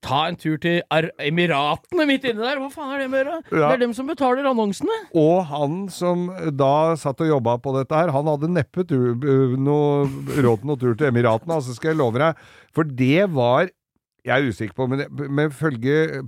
Ta en tur til Ar Emiratene midt inni der. Hva faen er det med å gjøre? Det er dem som betaler annonsene. Og han som da satt og jobba på dette her, han hadde neppe tur, noe råd til noe tur til Emiratene, altså skal jeg love deg. For det var jeg er usikker på, men med følge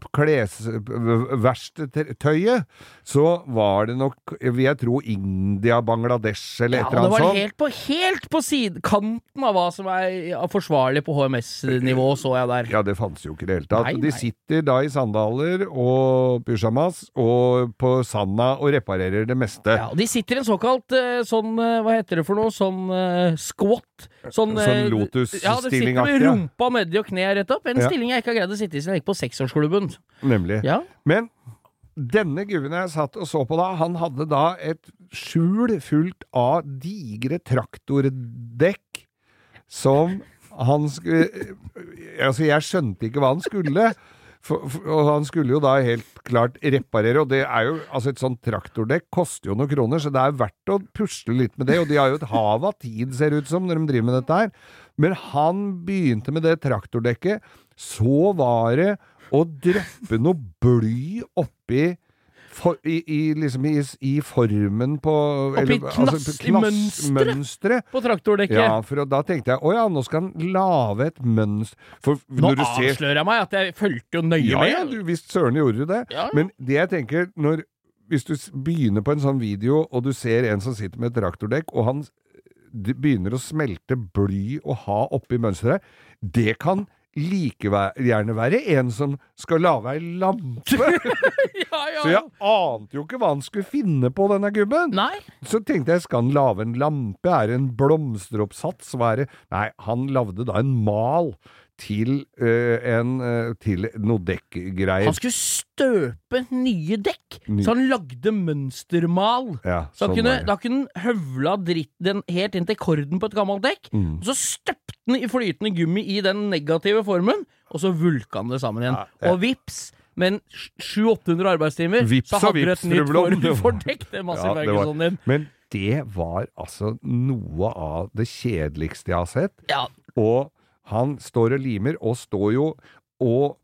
klesverkstøyet, så var det nok, vil jeg tro, India, Bangladesh eller Ja, et sånt. eller det annet var helt på, helt på side, kanten av hva som er forsvarlig på HMS-nivå, så jeg der. Ja, det fantes jo ikke i det hele tatt. Nei, De sitter da i sandaler og pysjamas og på sanda og reparerer det meste. Ja, og de sitter i en såkalt eh, sånn, eh, hva heter det for noe, sånn eh, squat. Sånn, Sånn Lotus-stilling-aktig, Ja, de sitter med ja. rumpa nedi og kneet rett opp. En Ja. stilling jeg ikke har greid å sitte i siden jeg gikk på seksårsklubben. Nemlig. Ja. Men denne gubben jeg satt og så på da, han hadde da et skjul fullt av digre traktordekk som han skulle Altså, jeg skjønte ikke hva han skulle. For, for, og han skulle jo da helt klart reparere, og det er jo Altså, et sånt traktordekk koster jo noen kroner, så det er verdt å pusle litt med det. Og de har jo et hav av tid, ser det ut som, når de driver med dette her. Men han begynte med det traktordekket. Så var det å dryppe noe bly oppi for, i, i, liksom i, i formen på Oppi eller, knass- i mønstret? mønstret. På traktordekket. Ja, for da tenkte jeg å ja, nå skal han lage et mønster For Nå når du ser avslører jeg meg at jeg fulgte jo nøye Ja, med. ja, du visst søren gjorde du det. Ja. Men det jeg tenker, når hvis du begynner på en sånn video, og du ser en som sitter med et traktordekk, og han begynner å smelte bly og ha oppi mønsteret, det kan like gjerne være en som skal lage ei lampe. ja, ja. Så jeg ante jo ikke hva han skulle finne på, denne gubben. Nei. Så tenkte jeg, skal han lage en lampe? Er det en blomsteroppsats? Hva er det? Nei, han lagde da en mal til, eh, en, eh, til noe dekkgreier. Han skulle støpe nye dekk, Ny- så han lagde mønstermal. Ja, Så sånn han kunne, da kunne han høvla dritten helt inn til korden på et gammelt dekk, Mm. og så støpte han i flytende gummi i den negative formen, og så vulka han det sammen igjen. Ja, ja. Og vips, Men 700-800 arbeidstimer, Vips så hadde du et nytt form for, dekk! Det masse Ja, sånn Ferguson din. Men det var altså noe av det kjedeligste jeg har sett. Ja, Og han står og limer, og står jo og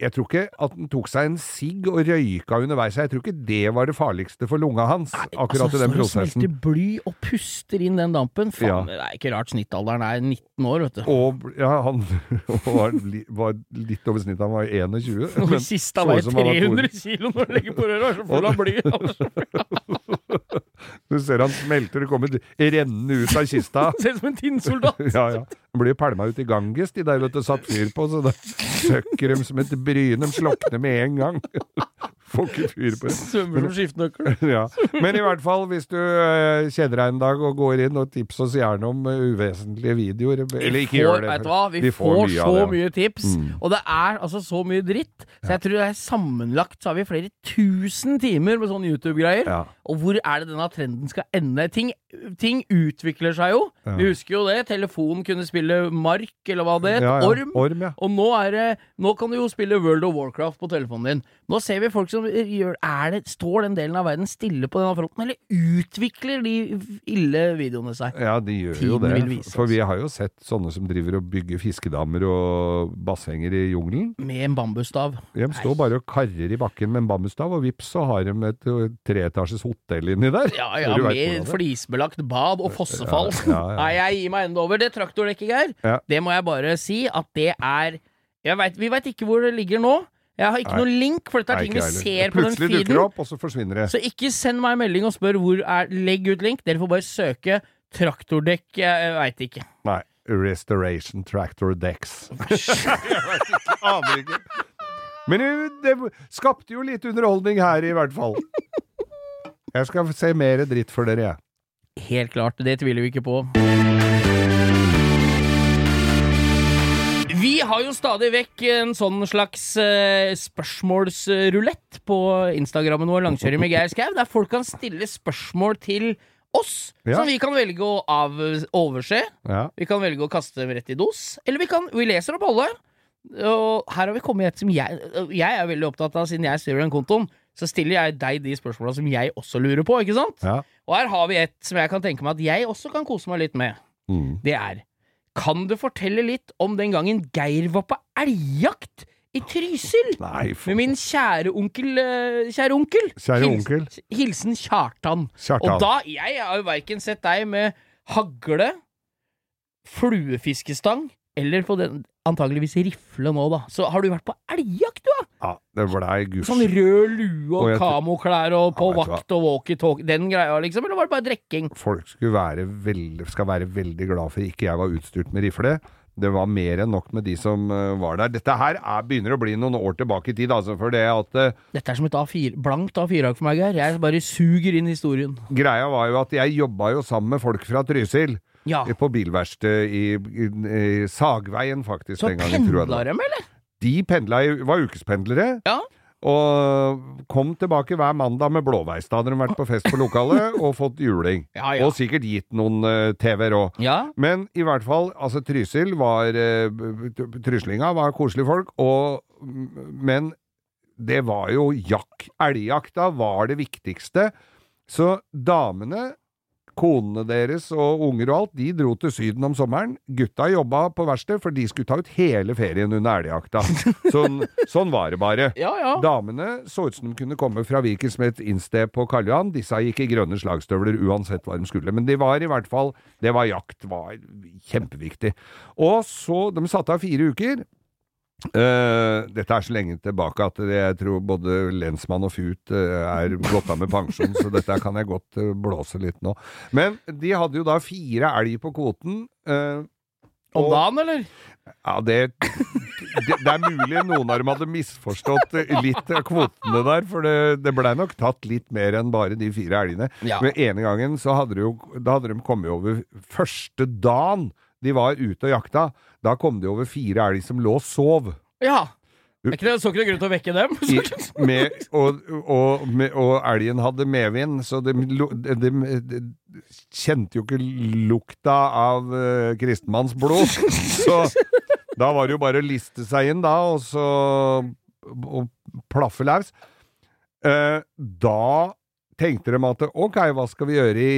jeg tror ikke at han tok seg en sigg og røyka underveis. Jeg tror ikke det var det farligste for lunga hans, akkurat altså, i den prosessen. smelter bly og puster inn den dampen. Faen, Ja. det er ikke rart snittalderen er 19 år, vet du. Og ja, han var, var litt over snittet, han var 21. Og siste så veier ut som han var 300 kilo når du legger på røret, så full av bly. Du ser han smelter, og kommer rennende ut av kista. Ser ut som en tinnsoldat. Ja, ja. Han blir pælma ut i Ganges, de der, vet du, satt fyr på, så da søkker de som et bryn. De slokner med en gang. Får ikke fyr på det. Svømmer som skiftenøkkel. Ja. Men i hvert fall, hvis du eh, kjeder deg en dag og går inn, og tips oss gjerne om eh, uvesentlige videoer. Eller ikke får, gjør det. Vet du hva? Vi, Vi får, får mye så mye tips, Mm. og det er altså så mye dritt. Så jeg tror det er sammenlagt så har vi flere tusen timer med sånne YouTube-greier. Ja. Og hvor er det denne trenden skal ende? Ting, ting utvikler seg jo. Ja. Vi husker jo det. Telefonen kunne spille Mark, eller hva det het. Orm. Orm, ja. Og nå, det, nå kan du jo spille World of Warcraft på telefonen din. Nå ser vi folk som er det, Står den delen av verden stille på denne fronten, eller utvikler de ille videoene seg? Ja, de gjør jo det. vise For vi har jo sett sånne som driver og bygger fiskedammer og bassenger i jungelen. Med en bambusstav. De står bare og karrer i bakken med en bambusstav, og vips så har de et treetasjes hotell inni der. Ja, ja, med flisbelagt bad og fossefall. Ja, ja, ja. Nei, jeg gir meg enda over. Det traktordekket, Geir, det må jeg bare si at det er vet, Vi veit ikke hvor det ligger nå. Jeg har ikke Nei. noe link, for dette er Nei, ting ikke vi jeg heller. ser på den Plutselig dukker det opp, og så forsvinner det. Så ikke send meg en melding og spør hvor er Legg ut link. Dere får bare søke traktordekk. Jeg veit ikke. Nei. Restoration Tractor Decks. jeg vet ikke, aner ikke. Men det skapte jo litt underholdning her, i hvert fall. Jeg skal se mer dritt for dere, jeg. Helt klart. Det tviler vi ikke på. Vi har jo stadig vekk en sånn slags uh, spørsmålsrulett på Instagrammen vår, Langkjøring med Geir Skau, der folk kan stille spørsmål til oss, Ja. som vi kan velge å av overse. Ja. Vi kan velge å kaste dem rett i dos, eller vi kan Vi leser opp alle. Og her har vi kommet et som jeg Jeg er veldig opptatt av, siden jeg styrer den kontoen, så stiller jeg deg de spørsmåla som jeg også lurer på, ikke sant? ja. Og her har vi et som jeg kan tenke meg at jeg også kan kose meg litt med. Mm. Det er Kan du fortelle litt om den gangen Geir var på elgjakt i Trysil? Nei, for Med min kjære onkel eh, Kjære onkel. Kjære onkel. Hilsen Kjartan. Kjartan. Og da Jeg har jo verken sett deg med hagle, fluefiskestang eller på den antageligvis rifle nå, da. Så har du vært på elgjakt, du, da? Ja, det blei gusj. Sånn rød lue og Og kamoklær og på Ja, vakt og walkietalkie, den greia, liksom? Eller var det bare drikking? Folk være veldig, skal være veldig glad for ikke jeg var utstyrt med rifle. Det var mer enn nok med de som eh, var der. Dette her er, begynner å bli noen år tilbake i tid, altså, for det at eh, Dette er som et A4, blankt A4-ark for meg, Geir. Jeg bare suger inn historien. greia var jo at jeg jobba jo sammen med folk fra Trysil. Ja. På bilverkstedet i, i, i Sagveien, faktisk. Så pendla dem, eller? De pendla var ukespendlere. Ja. Og kom tilbake hver mandag med blåveis. Da hadde de vært på fest på lokalet og fått juling. Ja, ja. Og sikkert gitt noen uh, TV-er òg. Ja. Men i hvert fall, altså Trysil var uh, Tryslinga var koselige folk, og Men det var jo jakk. Elgjakta var det viktigste. Så damene, konene deres og unger og alt, de dro til Syden om sommeren. Gutta jobba på verksted, for de skulle ta ut hele ferien under elgjakta. Sånn, sånn var det bare. Ja, ja. Damene så ut som de kunne komme fra Viken som et innsted på Karl Johan. Disse gikk i grønne slagstøvler uansett hva de skulle. Men de var i hvert fall Det var jakt. var kjempeviktig. Og så De satte av fire uker. Eh, dette er så lenge tilbake at jeg tror både lensmann og fut eh, er gått av med pensjon, så dette kan jeg godt eh, blåse litt nå. Men de hadde jo da fire elg på kvoten. Om dagen, eller? ja, det, det, det er mulig noen av dem hadde misforstått litt av kvotene der, for det, det blei nok tatt litt mer enn bare de fire elgene. Ja. Men ene gangen så hadde de jo Da hadde de kommet over første dagen de var ute og jakta. Da kom det over fire elg som lå og sov. Ja. Er ikke det, så ikke det grunn til å vekke dem? I, med, og, og, med, og elgen hadde medvind, så de, de, de, kjente jo ikke lukta av uh, kristenmannsblod. Så da var det jo bare å liste seg inn, da, og så og plaffe løs. Uh, da tenkte de at ok, hva skal vi gjøre i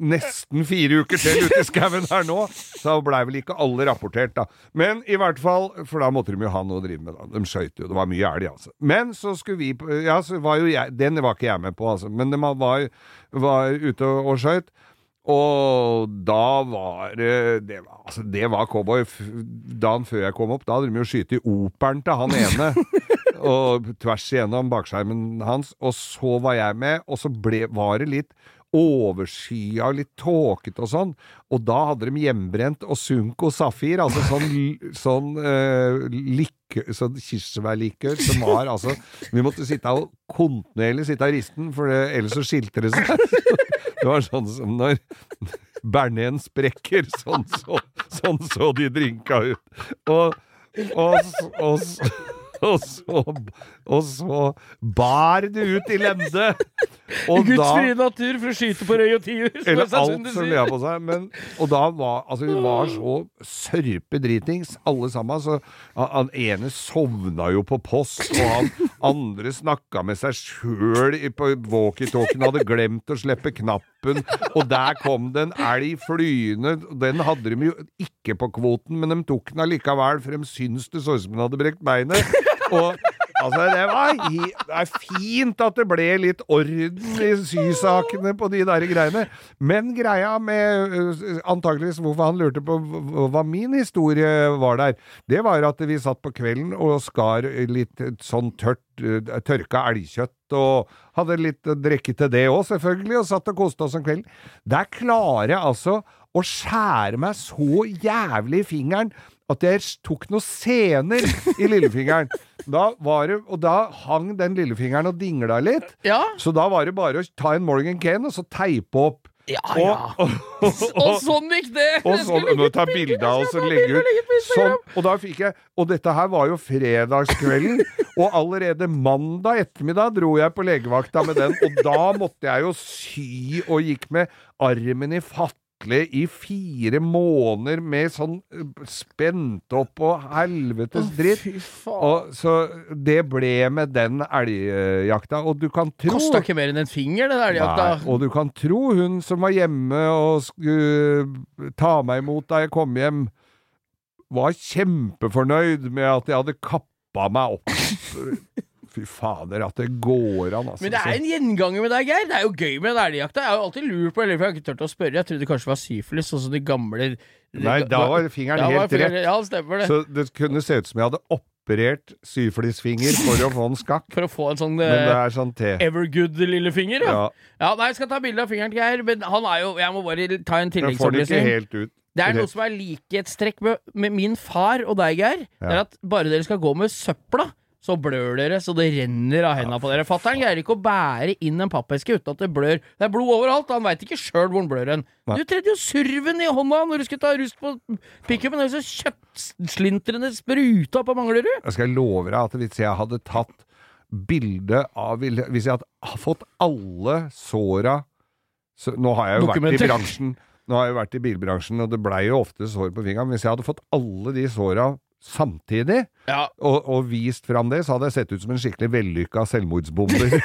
nesten fire uker til ute i skauen her nå, så blei vel ikke alle rapportert, da. Men i hvert fall, for da måtte de jo ha noe å drive med, da. De skøyt jo, det var mye elg, altså. Men så skulle vi Ja, så var jo jeg Den var ikke jeg med på, altså. Men de var, var ute og, og skøyt. Og da var det det var, altså, det var cowboy. Dagen før jeg kom opp, da hadde de jo skutt i operen til han ene. og tvers igjennom bakskjermen hans. Og så var jeg med, og så ble, var det litt overskya litt tåkete og sånn. Og da hadde de hjemmebrent og Sunko Safir, altså sånn, sånn uh, likør, sånn kirsebærlikør som var altså Vi måtte sitte og kontinuerlig sitte og riste den, for det, ellers så skilte det seg. Det var sånn som når Bernén sprekker, sånn så, sånn så de drinka ut. Og, og, og, og, så, og så bar det ut i lende. Og Guds frie natur for å skyte på røy og tiur. eller alt som sier. på seg. Men, og da var altså, vi var så sørpedritings, alle sammen. Så han, han ene sovna jo på post, og han andre snakka med seg sjøl på walkietalkien, hadde glemt å slippe knappen. Og der kom det en elg flyende. Den hadde de jo ikke på kvoten, men de tok den allikevel, for de syntes det så ut som den hadde brekt beinet. Og Altså, det var Det er fint at det ble litt orden i sysakene på de der greiene, men greia med Antakeligvis hvorfor han lurte på hva min historie var der, det var at vi satt på kvelden og skar litt sånn tørt, tørka elgkjøtt og hadde litt drikke til det òg, selvfølgelig, og satt og koste oss om kvelden. Der klarer jeg altså å skjære meg så jævlig i fingeren at jeg tok noen sener i lillefingeren. Da var det, og da hang den lillefingeren og dingla litt. Ja. Så da var det bare å ta en Morgan Kane og så teipe opp. Ja, Og, ja. og, Og sånn gikk det! og sånn, nå tar ta bilder, bilde av oss og legger og ut. Sånn, og da fikk jeg Og dette her var jo fredagskvelden, og allerede mandag ettermiddag dro jeg på legevakta med den, og da måtte jeg jo sy og gikk med armen i fatle i fire måneder med sånn øh, spent opp og helvetes dritt. Faen. Og, så det ble med den elgjakta, og du kan tro Kosta ikke mer enn en finger, den elgjakta. Nei, og du kan tro hun som var hjemme og skulle ta meg imot da jeg kom hjem, var kjempefornøyd med at jeg hadde kappa meg opp. Fy fader, at det går an, altså. Men det er en gjenganger med deg, Geir. Det er jo gøy med den elgjakta. Jeg har jo alltid lurt på, eller jeg har ikke turt å spørre, jeg trodde kanskje det var syfilis, sånn som de gamle Nei, da var fingeren Da var helt fingeren- rett. Ja, stemmer det. Så det kunne se ut som jeg hadde operert syflisfinger for å få en skakk. For å få en sånn eh, sånn. Evergood-lillefinger, ja. Ja, ja. Nei, jeg skal ta bilde av fingeren til Geir, men han er jo Jeg må bare ta en tilleggsopplysning. Det. Det er noe som er likhetstrekk med, med min far og deg, Geir. Det er at bare dere skal gå med søpla, så blør dere så det renner av hendene på dere. Fatter'n greier ikke å bære inn en pappeske uten at det blør. Det er blod overalt, han veit ikke sjøl hvor han blør hen. Du tredde jo surven i hånda når du skulle ta rust på pickupen. Er så kjøttslintrende spruta på Manglerud. Jeg skal love deg at hvis jeg hadde tatt bilde av Hvis jeg hadde fått alle såra så, Nå har jeg jo vært i bransjen Nå har jeg jo vært i bilbransjen, og det blei jo ofte sår på fingeren. Hvis jeg hadde fått alle de såra samtidig, Ja, og, og vist fram det, så hadde jeg sett ut som en skikkelig vellykka selvmordsbomber.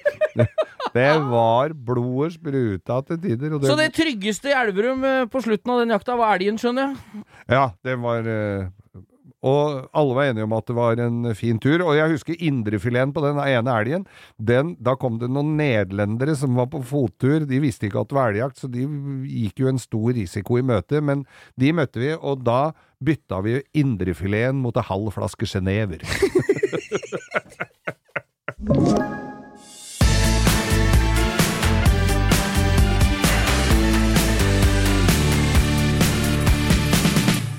det, var blodet spruta til tider. Det, Så det tryggeste i Elverum eh, på slutten av den jakta var elgen, skjønner jeg. Ja, det var eh, Og alle var enige om at det var en fin tur. Og jeg husker indrefileten på den ene elgen. Den, da kom det noen nederlendere som var på fottur. De visste ikke at det var elgjakt, så de gikk jo en stor risiko i møte. Men de møtte vi, og da bytta vi indrefileten mot en halv flaske Genever.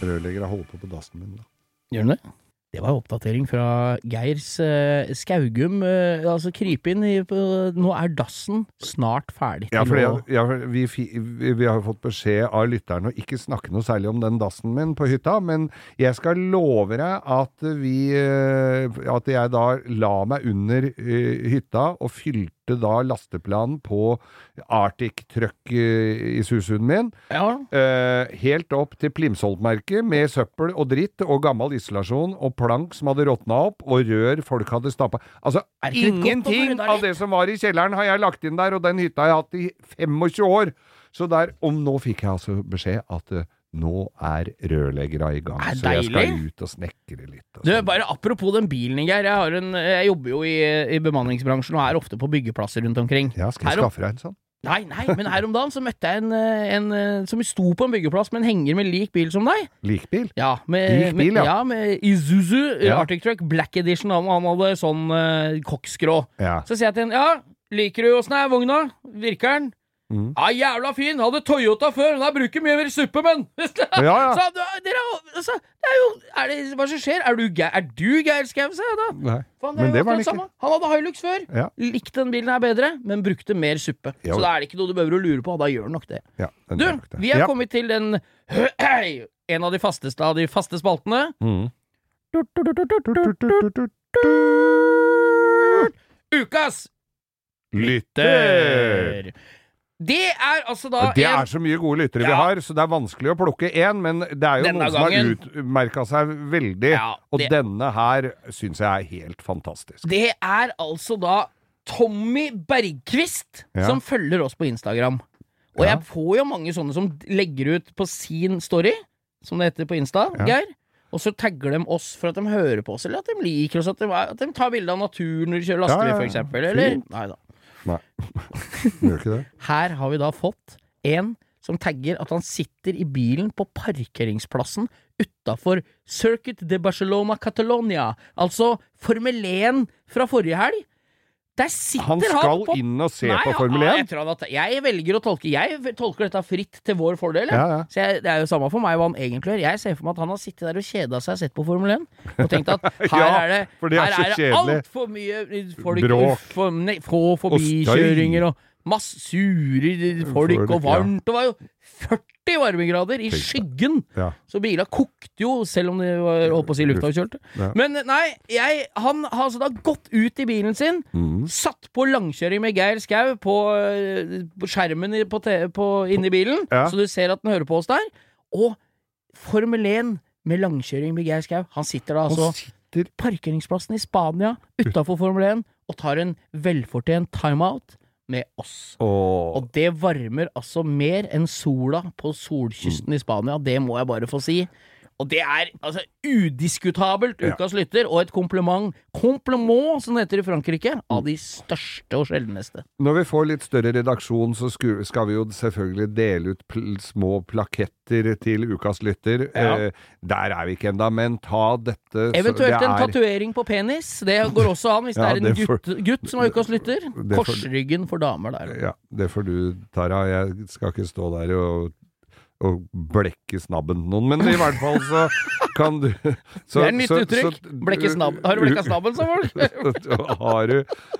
Rørleggere holdt på på dassen min, da. Gjør den det? Det var oppdatering fra Geirs eh, Skaugum. eh, altså kryp inn i på, Nå er dassen snart ferdig. Ja, for ja, vi, vi, vi har fått beskjed av lytterne å ikke snakke noe særlig om den dassen min på hytta, men jeg skal love deg at vi eh, At jeg da la meg under eh, hytta og fylte da lasteplanen på Arctic Truck eh, i Susuen min. ja. Eh, helt opp til Plimsollmerket med søppel og dritt og gammel isolasjon og plank som hadde råtna opp, og rør folk hadde stappa. Altså, ingenting av det som var i kjelleren har jeg lagt inn der, og den hytta har jeg hatt i 25 år. Så der, Om nå fikk jeg altså beskjed at eh, nå er rørleggera i gang, så jeg skal ut og snekre litt. Og Du, sånn. bare Apropos den bilen, Geir. Jeg, har en, jeg jobber jo i, i bemanningsbransjen og er ofte på byggeplasser rundt omkring. ja, skal jeg skaffe deg en sånn? Nei, nei, men her om dagen så møtte jeg en, en eh, som sto på en byggeplass med en henger med lik bil som deg. Likbil? Ja, med, Lik bil, med, ja. ja, med Isuzu eh, Ja. Arctic Truck Black Edition. Han, han hadde sånn uh, koksgrå. Ja. Så sier jeg til en ja, liker du åssen er vogna? Virker den? Mhm. Ja, jævla fin! Hadde Toyota før, men jeg bruker mye mer suppe, men Ja, ja. Så, dere, altså, det er jo er det, Hva som skjer? Er du, er du Geir Skau, sa jeg da? Nei. Faen, Men det var han ikke. Han hadde Hilux før. Ja. Likte den bilen her bedre, men brukte mer suppe. Jo. Så da er det ikke noe du behøver å lure på, da gjør den nok det. Ja, Du, nok det. vi er kommet til den En av de fasteste av de faste spaltene. Mhm. Ukas Lytter! Det er altså da Det er så mye gode lyttere vi har, så det er vanskelig å plukke én, men det er jo Denne noen som har gangen- utmerka seg veldig. Ja, og det- denne her syns jeg er helt fantastisk. Det er altså da Tommy Bergquist Ja. som følger oss på Instagram. Og Ja. jeg får jo mange sånne som legger ut på sin story, som det heter på Insta, Ja. Geir. Og så tagger de oss for at de hører på oss, eller at de liker oss, at de, at de tar bilde av naturen når de kjører lastebil, Ja, ja, ja. for eksempel. Eller? Nei da. Nei, gjør ikke det. Her har vi da fått en som tagger at han sitter i bilen på parkeringsplassen utafor Circuit de Barcelona Catalonia, altså Formel 1 fra forrige helg. Der sitter Han han, skal på inn og se Nei, på ja, Formel Jeg, 1. tror han at, jeg velger å tolke Jeg tolker dette fritt til vår fordel. Ja, ja. Så jeg, Det er jo samme for meg hva han egentlig gjør. Jeg ser for meg at han har sittet der og kjeda seg og sett på Formel 1 og tenkt at her Ja, er det, det altfor mye folk, Bråk. Få forbikjøringer og Masse sure folk og varmt. Det var jo 40 varmegrader i skyggen! Så bila kokte jo, selv om de var holdt på å si luftavkjølte. Men nei, jeg, han har altså da gått ut i bilen sin, Mm. satt på langkjøring med Geir Skau på, på skjermen på, på, inni bilen, så du ser at den hører på oss der. Og Formel 1 med langkjøring med Geir Skau. Han sitter da altså sitter parkeringsplassen i Spania utafor Formel 1 og tar en velfortjent timeout med oss. og Og det varmer altså mer enn sola på solkysten i Spania, det må jeg bare få si. Og det er altså udiskutabelt Ja. ukas lytter, og et kompliment, compliment som det heter i Frankrike, av de største og sjeldneste. Når vi får litt større redaksjon, så skal vi jo selvfølgelig dele ut pl små plaketter til ukas lytter. Ja. Eh, der er vi ikke enda, men ta dette så- Eventuelt det en er- tatovering på penis, det går også an hvis Ja, det er en det for... gutt, gutt som er ukas lytter. For... Korsryggen for damer der. Ja, det får du, Tara. Jeg skal ikke stå der og, og blekke snabben noen, men i hvert fall så kan du så, det er et nytt så- uttrykk. så- Blekke snabb. Har du blekka snabben, som folk? har du,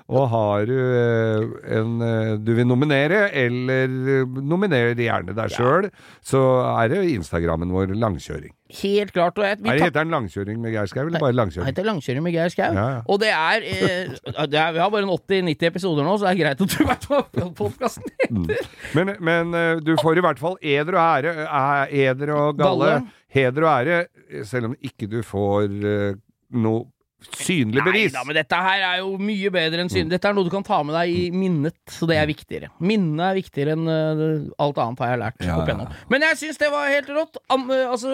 og har du eh, en eh, du vil nominere, eller eh, nominer gjerne deg sjøl, så er det Instagrammen vår Langkjøring. Helt klart. Og jeg, vi det Heter den Langkjøring med Geir Skau, eller bare Langkjøring? heter Langkjøring med Geir Skau. Ja, ja. Og det er, eh, det er Vi har bare 80-90 episoder nå, så det er greit at du vet hva podkasten heter. Men, men eh, du får i hvert fall eder og ære, eder og galle. Galle. Heder og ære, selv om ikke du får eh, noe synlig Nei bevis. da, men dette her er jo mye bedre enn synlig. Dette er noe du kan ta med deg i minnet, så det er viktigere. Minnet er viktigere enn uh, alt annet, har jeg lært Ja, opp igjennom. Men jeg syns det var helt rått. An, uh, altså,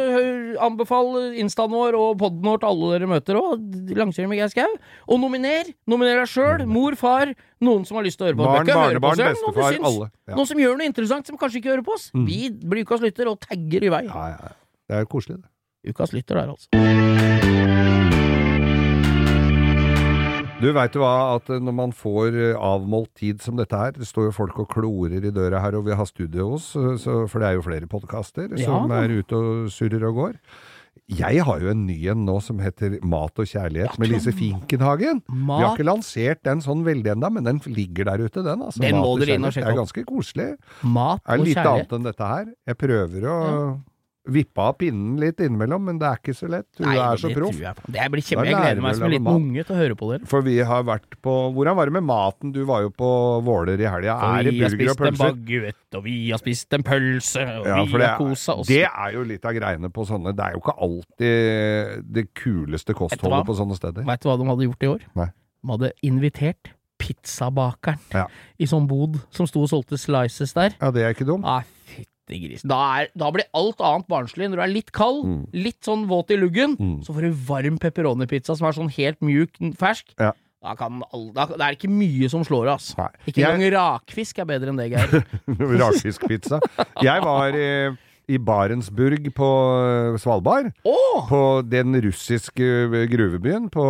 anbefal instaen vår og poden vår til alle dere møter òg. Langkjøring med Geir Skau. Og nominer. Nominer deg sjøl, mor, far, noen som har lyst til å høre på Mm. Barn, barnebarn, oss, noen bestefar, syns. alle. Ja. Mm. Noen som gjør noe interessant som kanskje ikke hører på oss. Vi blir ukas lytter og tagger i vei. Ja, ja. Det er koselig, det. Ukas lytter der, altså. Du veit jo hva, at eh, når man får eh, avmålt tid som dette her Det står jo folk og klorer i døra her, og vi har studio hos, så, så- for det er jo flere podkaster Ja som er ute og surrer og går. Jeg har jo en ny en nå som heter Mat og kjærlighet med Lise Finkenhagen. Vi har ikke lansert den sånn veldig ennå, men den ligger der ute, den. Altså, Den Mat må dere inn og sjekke Det er ganske koselig. mat og kjærlighet. Det er litt annet enn dette her. Jeg prøver å vippe av pinnen litt innimellom, men det er ikke så lett. Du Nei, er så proff. jeg blir kjempe, jeg gleder meg som en liten unge til å høre på dere. For vi har vært på Hvordan var det med maten? Du var jo på Våler i helga. Er det vi har spist en pølser? baguett, og vi har spist en pølse, og Ja, vi har kosa oss. det er jo litt av greiene på sånne Det er jo ikke alltid det kuleste kostholdet på sånne steder. Vet du hva de hadde gjort i år? Nei. De hadde invitert pizzabakeren Ja. i sånn bod som sto og solgte slices der. Ja, det er ikke dumt. Fytti grisen. Da, er, da blir alt annet barnslig. Når du er litt kald, Mm. litt sånn våt i luggen, Mm. så får du varm pepperoni-pizza som er sånn helt mjuk, fersk. Ja. Da, kan all, da, det er ikke mye som slår av. altså. Ikke Jeg- rakfisk er bedre enn det, Geir. Rakfiskpizza. Jeg var i, i Barentsburg på Svalbard. Oh! På den russiske gruvebyen på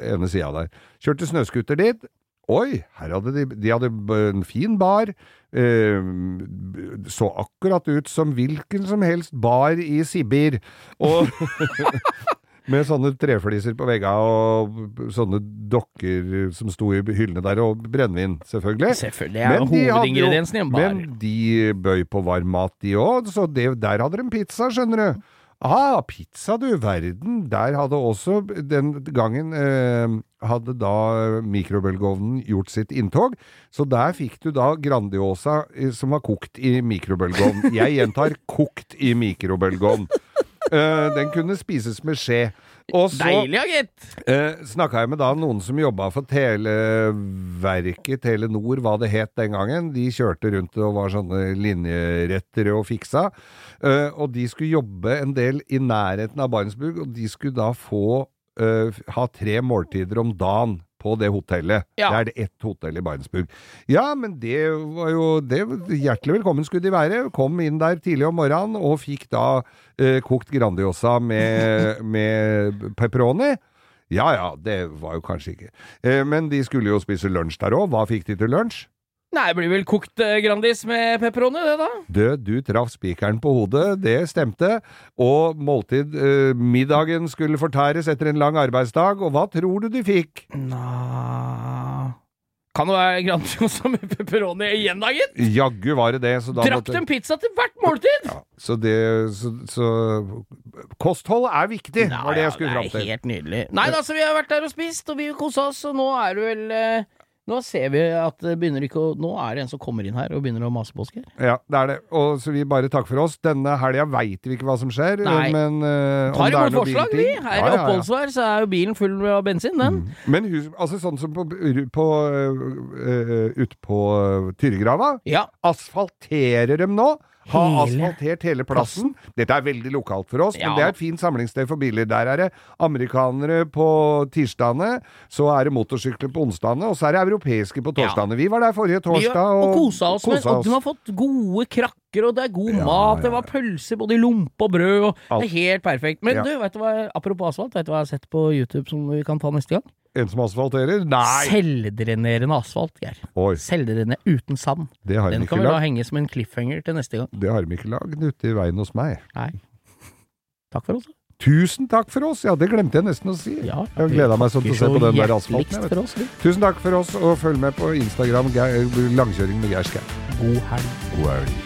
ene sida der. Kjørte snøscooter dit. Oi, her hadde de, de hadde en fin bar. Eh, så akkurat ut som hvilken som helst bar i Sibir. Og med sånne trefliser på veggene og sånne dokker som sto i hyllene der, og brennevin, selvfølgelig. Selvfølgelig. Jo Men de jo- bar. Men de bøy på varm mat, de òg, så det, der hadde de pizza, skjønner du. Ah, pizza du verden. Der hadde også den gangen eh, hadde da mikrobølgeovnen gjort sitt inntog. Så der fikk du da Grandiosa eh, som var kokt i mikrobølgeovn. Jeg gjentar kokt i mikrobølgeovn. Eh, den kunne spises med skje. Og så Deilig, gitt! Eh, Snakka jeg med da noen som jobba for Televerket, Telenor, hva det het den gangen. De kjørte rundt og var sånne linjerettere og fiksa. Eh, og de skulle jobbe en del i nærheten av Barentsburg, og de skulle da få eh, ha tre måltider om dagen på det hotellet. Ja. Det er det ett hotell i Barentsburg. Ja, men det var jo det, Hjertelig velkommen skulle de være. Kom inn der tidlig om morgenen og fikk da eh, kokt Grandiosa med, med pepperoni. Ja ja, det var jo kanskje ikke. Eh, men de skulle jo spise lunsj der òg. Hva fikk de til lunsj? Nei, det blir vel kokt eh, Grandis med pepperoni, det, da? Du, du traff spikeren på hodet, det stemte. Og måltid, eh, middagen skulle fortæres etter en lang arbeidsdag, og hva tror du de fikk? Nja Kan det være Grandiosa med pepperoni igjen, da, gitt? Jaggu var det det. Så da Drakk måtte- de pizza til hvert måltid? Ja, så det så, så Kosthold er viktig, var det jeg skulle fram Det er til. helt nydelig. Nei da, så vi har vært der og spist, og vi kosa oss, og nå er det vel eh, Nå ser vi at det begynner ikke å Nå er det en som kommer inn her og begynner å mase på oss, Geir. Ja, det er det. Og så vi bare takker for oss. Denne helga veit vi ikke hva som skjer, Nei. men uh, Tar imot forslag, vi. Her Ja, i oppholdsvær så er jo bilen full av bensin, den. Men hus, altså sånn som på, på uh, på uh, Tyregrava. Ja. Asfalterer dem nå. Har Hele asfaltert hele plassen. Dette er veldig lokalt for oss, Ja. men det er et fint samlingssted for biler. Der er det amerikanere på tirsdagene, så er det motorsykler på onsdagene, og så er det europeiske på torsdagene. Vi var der forrige torsdag og, og kosa oss, med, men, og de har fått gode krakker, og det er god mat, det var pølser både i lompe og brød, og det er helt perfekt. Men Ja. du, vet du hva, apropos asfalt, vet du hva jeg har sett på YouTube som vi kan ta neste gang? En som asfalterer? Nei! Selvdrenerende asfalt, Geir. Selvdrenerende uten sand. det har de Den kan vi da henge som en cliffhanger til neste gang. Det har de ikke lagd ute i veien hos meg. Nei. Takk for oss. Tusen takk for oss! Ja, det glemte jeg nesten å si. Ja, Jeg gleder meg sånn til å se på den der asfalten. Oss. Tusen takk for oss, og følg med på Instagram langkjøring med Geir Skau. God helg. God helg.